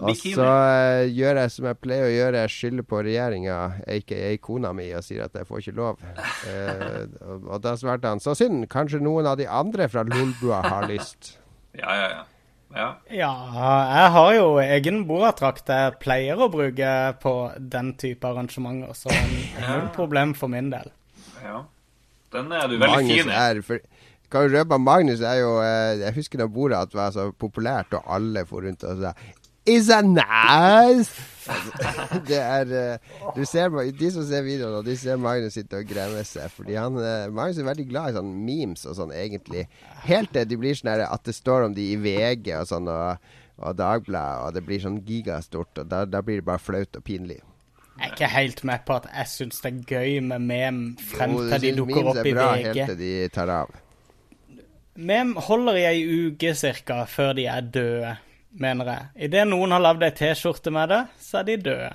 Og så uh, gjør jeg som jeg pleier å gjøre, jeg skylder på regjeringa, aka kona mi, og sier at jeg får ikke lov. Uh, og, og, da svarte han så synd, kanskje noen av de andre fra Lolbua har lyst. (laughs) ja, ja, ja. Ja. ja. jeg har jo egen Borat-drakt jeg pleier å bruke på den type arrangementer, så (laughs) null problem for min del. Ja. Den er du veldig Magnus fin i. kan jo røpe Magnus er jo eh, Jeg husker da Borat var så populært, og alle for rundt og sa Is that nice? (laughs) det er uh, du ser, De som ser videoen, de ser Magnus sitte og gremme seg. Fordi han, uh, Magnus er veldig glad i sånn memes og sånn, egentlig. Helt til de blir sånn at det står om de i VG og sånn, og, og Dagbladet, og det blir sånn gigastort. Og da, da blir det bare flaut og pinlig. Jeg er ikke helt med på at jeg syns det er gøy med mem frem til de dukker opp i VG. Memes er bra helt til de tar av. Mem holder i ei uke cirka før de er døde mener jeg. Idet noen har lagd ei T-skjorte med det, så er de døde.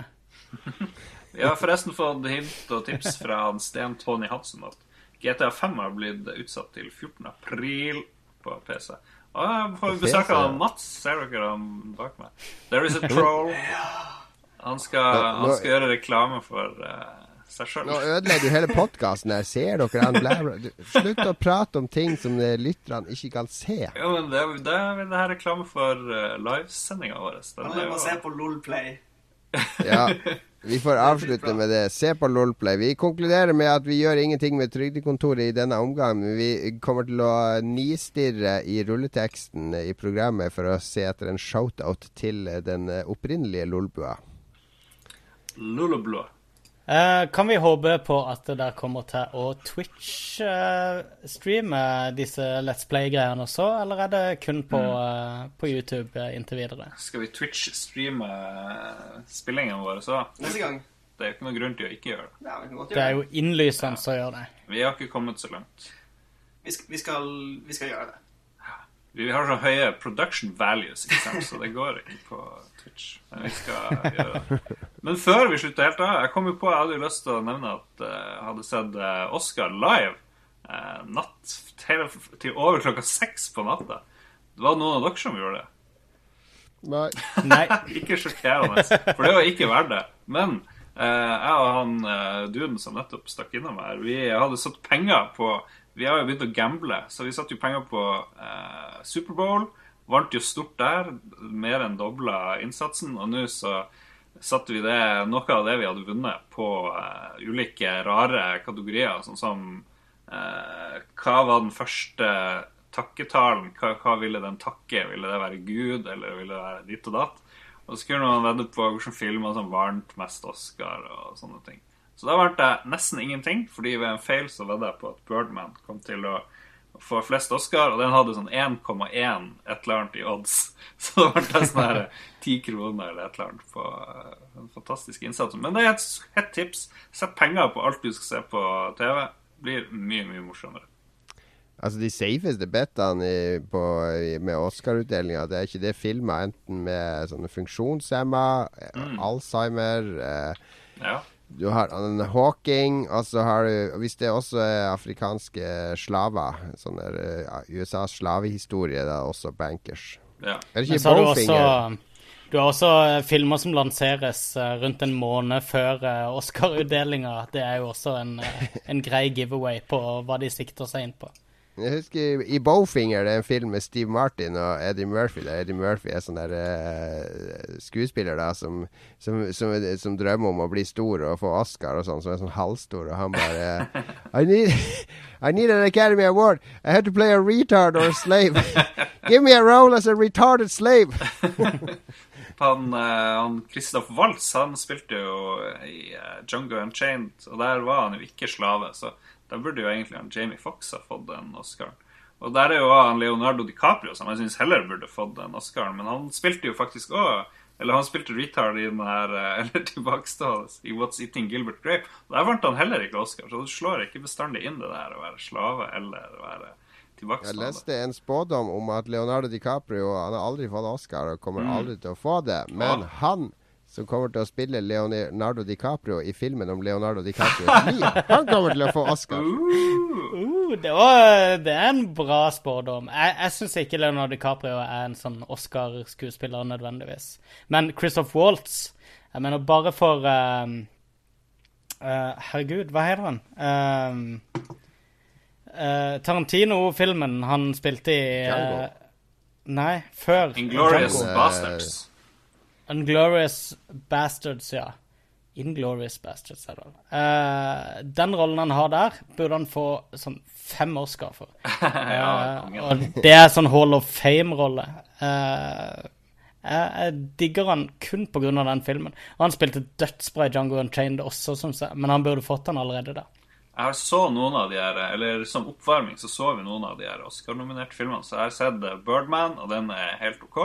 (laughs) Jeg har forresten fått hint og tips fra han Sten Tony Hansen at GTA 5 har blitt utsatt til 14. april på PC. Og jeg får besøk av Mats. Ser dere han bak meg? There is a troll. (laughs) Han skal, han skal gjøre reklame for uh, seg sjøl. Nå ødelegger du hele podkasten her. Ser dere han blærer Slutt å prate om ting som lytterne ikke kan se. Ja, men det, det, det her reklame for uh, livesendinga vår. Den må se på Lolplay. (laughs) ja. Vi får avslutte med det. Se på Lolplay. Vi konkluderer med at vi gjør ingenting med Trygdekontoret i denne omgang, men vi kommer til å nistirre i rulleteksten i programmet for å se etter en shout-out til den opprinnelige Lolbua. Lolblå. Uh, kan vi håpe på at det der kommer til å Twitch-streame uh, disse Let's Play-greiene også, eller er det kun på, uh, på YouTube inntil videre? Skal vi Twitch-streame spillingen vår så? Neste gang. Det er jo ikke noen grunn til å ikke gjøre det. Ja, vi det er jo innlysende ja. å gjøre det. Vi har ikke kommet så langt. Vi skal, vi skal, vi skal gjøre det. Vi har så høye production values, ikke sant? så det går ikke på Twitch. Men vi skal gjøre det. Men før vi slutter helt av Jeg kom jo på, jeg hadde jo lyst til å nevne at eh, jeg hadde sett eh, Oscar live eh, natt til, til over klokka seks på natta. Det var noen av dere som gjorde det. Nei. (laughs) Nei. ikke sjokkerende, for det var ikke verdt det. Men eh, jeg og han eh, duden som nettopp stakk innom her, vi hadde satt penger på vi har jo begynt å gamble, så vi satte jo penger på eh, Superbowl. Vant jo stort der, mer enn dobla innsatsen. Og nå så satte vi det, noe av det vi hadde vunnet, på eh, ulike rare kategorier. Sånn som eh, Hva var den første takketalen? Hva, hva, ville den takke? Ville det være Gud, eller ville det være ditt og datt? Og så kunne man vedde på hvilke filmer som vant mest Oscar og sånne ting. Så da ble det nesten ingenting, fordi ved en feil så vedda jeg på at Birdman kom til å få flest Oscar, og den hadde sånn 1,1 et eller annet i odds. (laughs) Så det ble sånn her 10 kroner eller et eller annet på den en fantastisk innsats. Men det er et hett tips. Sett penger på alt du skal se på TV. Blir mye, mye morsommere. Altså De safeste betene med Oscar-utdelinga, det er ikke det filma enten med sånne funksjonshemma, mm. Alzheimer eh, ja. Du har en Hawking, og så har du Hvis det også er afrikanske slaver, sånn der uh, USAs slavehistorie, det er også bankers. Ja. Er det ikke Bowfinger? Du har også eh, filmer som lanseres eh, rundt en måned før Oscar-utdelinga. Det er jo også en, en grei giveaway på hva de sikter seg inn på. Jeg husker i, Bowfinger, det er en film med Steve Martin og Eddie Murphy. Der Eddie Murphy er sånn der uh, skuespiller da som, som, som, som, drømmer om å bli stor og få Oscar og sånn, som er sånn halvstor, og han bare I need, I need an Academy Award. I had to play a retard or a slave. Give me a role as a retarded slave. (laughs) han, uh, han Christoph Waltz han spilte jo i uh, Jungle Unchained, og der var han jo ikke slave. så da burde jo egentlig han Jamie Fox ha fått den Oscar. Og der er jo han Leonardo DiCaprio som jeg syns heller burde fått den Oscar. Men han spilte jo faktisk òg Eller han spilte retard i den her eh, (laughs) Eller tilbakestående i What's Eating Gilbert Grape. Og der vant han heller ikke Oscar, så du slår ikke bestandig inn det der å være slave eller være tilbakestående. Jeg leste en spådom om at Leonardo DiCaprio Han har aldri fått Oscar og kommer mm. aldri til å få det. Men ja. han som kommer til å spille Leonardo DiCaprio i filmen om Leonardo DiCaprios (laughs) liv. Han kommer til å få Oscar. Uh, det, var, det, er en bra spådom. Jeg, jeg syns ikke Leonardo DiCaprio er en sånn Oscar-skuespiller nødvendigvis. Men Christoph Waltz Jeg mener bare for uh, uh, Herregud, hva heter han? Um, uh, Tarantino-filmen han spilte i uh, Nei, før. Inglorious Bastards. Unglorious Bastards, ja. Inglorious Bastards, er det uh, Den rollen han har der, burde han få sånn fem Oscar for. (laughs) ja, Uh, og det er sånn Hall of Fame-rolle. Uh, jeg, jeg, digger han kun pga. den filmen. Og han spilte dødsbra i Jungo Unchained også, men han burde fått den allerede der. Jeg har så noen av de her, eller Som oppvarming så så vi noen av de her Oscar-nominerte filmene. Så jeg har sett Birdman, og den er helt OK.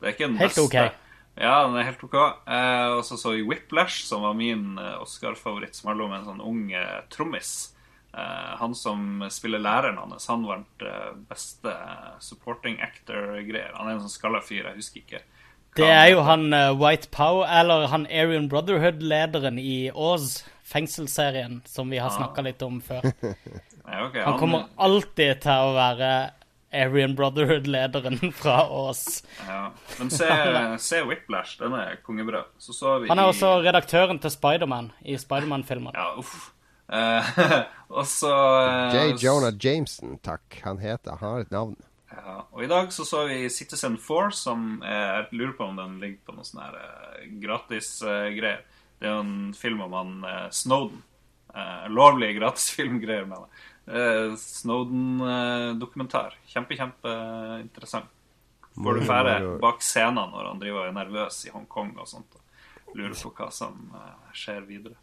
Det er ikke den helt beste. Okay. Ja, den er helt OK. Eh, og så så vi Whiplash, som var min eh, Oscar-favoritt, som handler om en sånn ung eh, trommis. Eh, han som spiller læreren hans, han vant eh, beste eh, supporting actor-greier. Han er en sånn skalla fyr, jeg husker ikke. Det er jo han White Power, eller han Arian Brotherhood-lederen i Oz, fengselsserien, som vi har ah. snakka litt om før. (laughs) Ja, okay, han kommer alltid til å være Arian Brotherhood-lederen (laughs) fra oss. Ja, Men se, (laughs) se Whiplash. Den er kongebra. Han er også redaktøren til Spiderman i Spiderman-filmen. Ja, uff. Uh, (laughs) og så uh, J. Jonah Jameson, takk. Han heter Han har et navn. Ja, og i dag så så vi Citizen 4, som jeg lurer på om den ligger på noen sånne uh, gratis-greier. det er jo en film om han Snowden. lovlig gratisfilmgreier med det. Eh, Snowden-dokumentar. Kjempe, kjempeinteressant. Får du fære bak scenen når han driver og er nervøs i Hongkong og sånt. Og lurer på hva som uh, skjer videre.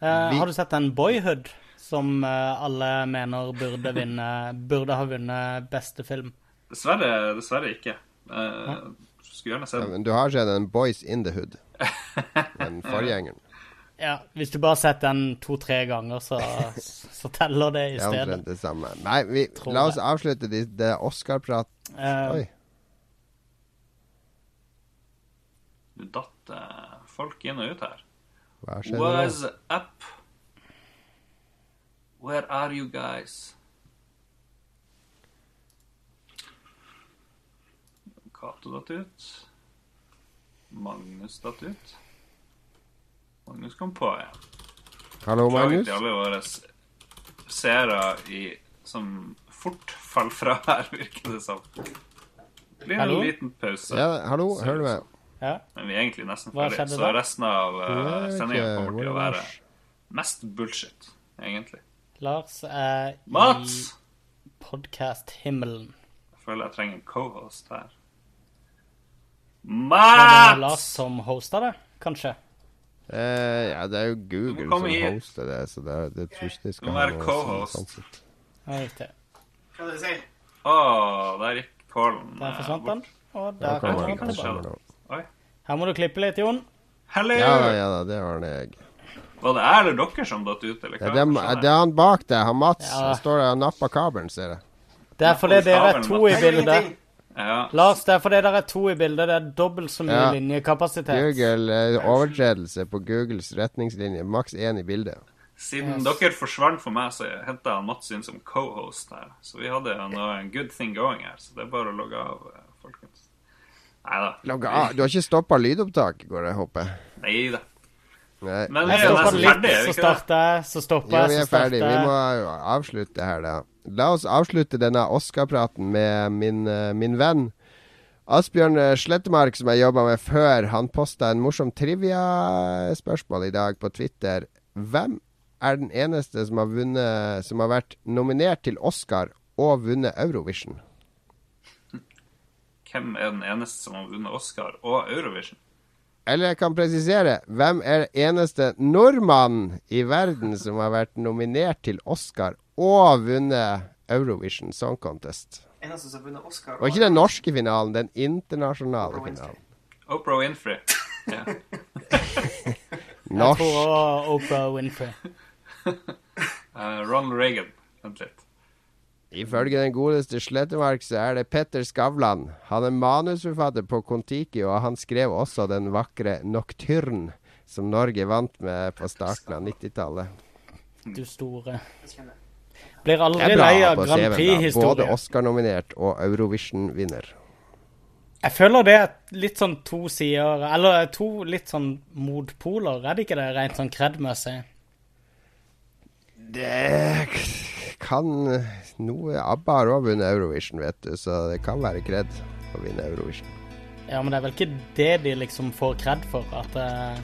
Eh, har du sett en Boyhood, som alle mener burde, vinne, (laughs) burde ha vunnet beste film? Dessverre, dessverre ikke. Eh, skulle gjerne sett den. Ja, men du har sett en Boys in the Hood. (laughs) Den forgjengeren. Ja, Hvis du bare setter den to-tre ganger, så, (laughs) så, teller det i stedet. Det er det samme. Nei, vi, la oss avslutte det, det Oscar-prat. Uh, Oi. Du datt uh, folk inn og ut her. Hva skjedde Was nå? up? Where are you guys? Cato datt ut. Magnus datt ut. Magnus kom på igjen. Hallo, Magnus. til alle våre seere i, som fort faller fra her, virker det som. Det blir en liten pause. Ja, hallo, hører du meg? Ja. Men vi er egentlig nesten ferdig, så resten av uh, sendinga kommer til å være mest bullshit, egentlig. Lars er Mats! i podkast-himmelen. Jeg føler jeg trenger en co-host her. Mats! Var det Lars som hosta det, kanskje? Uh, ja, det er jo Google som hoster det, så det, det tror ikke de skal ha noe co-host. Hva er det du sier? Å, der gikk Pålen Der forsvant den, og der kommer den tilbake. Her må du klippe litt, Jon. Hello. Ja, ja da, det ordner jeg. Var det jeg eller dere som datt ut? Eller hva? Det, er, det er han bak deg, han Mats. Ja. Han står der og napper kabelen, ser jeg. Det er fordi dere er to i bildet. Ja. Lars, det er fordi det er to i bildet. Det er dobbelt så mye ja. linjekapasitet. Google, eh, Overtredelse på Googles retningslinje. Maks én i bildet. Siden yes. dere forsvant for meg, så henta jeg Mats inn som co-host her. Så vi hadde en good thing going her. Så det er bare å logge av, eh, folkens. Nei da. Logge av? Du har ikke stoppa lydopptak, går det, håper jeg? Nei da. Nei. Men vi er nesten ferdige, så starter jeg, så stopper jeg, vi er. Vi må avslutte her, da. La oss avslutte denne Oscar-praten med min, eh, min, venn Asbjørn Slettemark, som jeg jobba med før. Han posta en morsom trivia-spørsmål i dag på Twitter. Hvem er den eneste som har, vunnet, som har vært nominert til Oscar og vunnet Eurovision. Hvem er den eneste som har vunnet Oscar og Eurovision? Eller jeg kan presisere hvem er eneste nordmann i verden som har vært nominert til Oscar og vunnet Eurovision Song Contest? Eneste som har vunnet Oscar Og ikke den norske finalen, den internasjonale Oprah finalen. Oprah Winfrey. (laughs) Ja. Norsk. Jeg tror Oprah Winfrey (laughs) uh, Ronald Reagan. Vent litt. Ifølge den godeste Slettemark så er det Petter Skavlan. Han er manusforfatter på Kon-Tiki, og han skrev også den vakre 'Nocturne', som Norge vant med på starten av 90-tallet. Du store. Blir aldri lei av Grand Prix-historie. Både Oscar-nominert og Eurovision-vinner. Jeg føler det er litt sånn to sider Eller to litt sånn motpoler, er det ikke det, rent sånn kred-messig? Det kan noe ABBA har òg vunnet Eurovision, vet du, så det kan være kred å vinne Eurovision. Ja, men det er vel ikke det de liksom får kred for? At uh,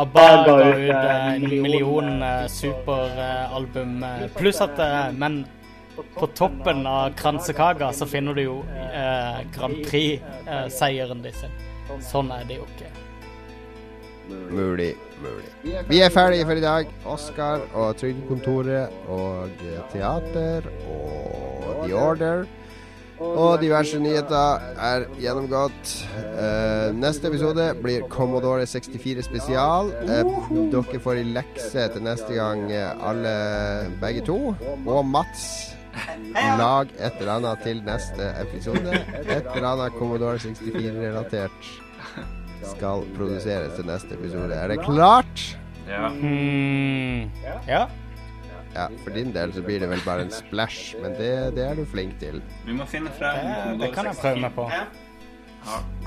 ABBA ga ut uh, en million uh, superalbum, uh, pluss at Men på toppen av kransekaka så finner du jo Grand Prix-seieren de sin. Sånn er det jo ikke. Mulig mulig. Vi er ferdige for i dag. Oscar og Trygdekontoret og teater og The Order. Og diverse nyheter er gjennomgått. Uh, neste episode blir Commodore 64 spesial. Uh, dere får i lekse til neste gang, uh, alle begge to. Og Mats. Lag et eller annet til neste episode. Et eller annet Commodore 64-relatert skal produseres til neste episode. Er det klart? Ja. Mm. ja. Ja, For din del så blir det vel bare en splash, men det, det er du flink til. Vi må finne frem Det, det kan jeg prøve meg på.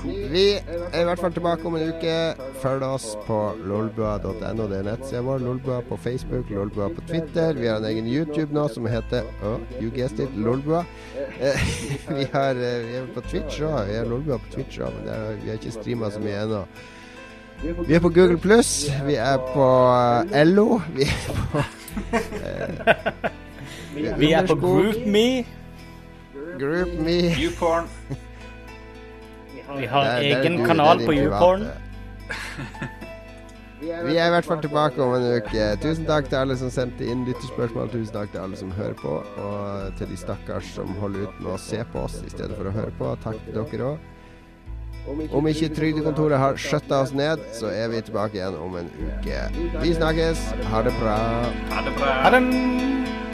Vi er i hvert fall tilbake om en uke. Følg oss på lolbua.no, det er nettsida vår. Lolbua på Facebook, Lolbua på Twitter. Vi har en egen YouTube nå som heter oh, you guessed it, Lolbua. Eh, (laughs) vi, har, eh, vi er på Twitch òg. Vi har Lolbua på Twitch òg, men er, vi har ikke streama så mye ennå. Vi er på Google Pluss. Vi er på eh, LO. Vi er på (laughs) Vi er på GroupMe. GroupMe. YouPorn. (laughs) Vi har det, egen det, kanal på YouPorn. Vi er i hvert fall tilbake om en uke. Tusen takk til alle som sendte inn lytterspørsmål. Tusen takk til alle som hører på, og til de stakkars som holder ut med å se på oss i stedet for å høre på. Takk til dere òg. Om ikke Trygdekontoret har skjøtta oss ned, så er vi tilbake igjen om en uke. Vi snakkes. Ha det bra. Ha det bra. Ha det.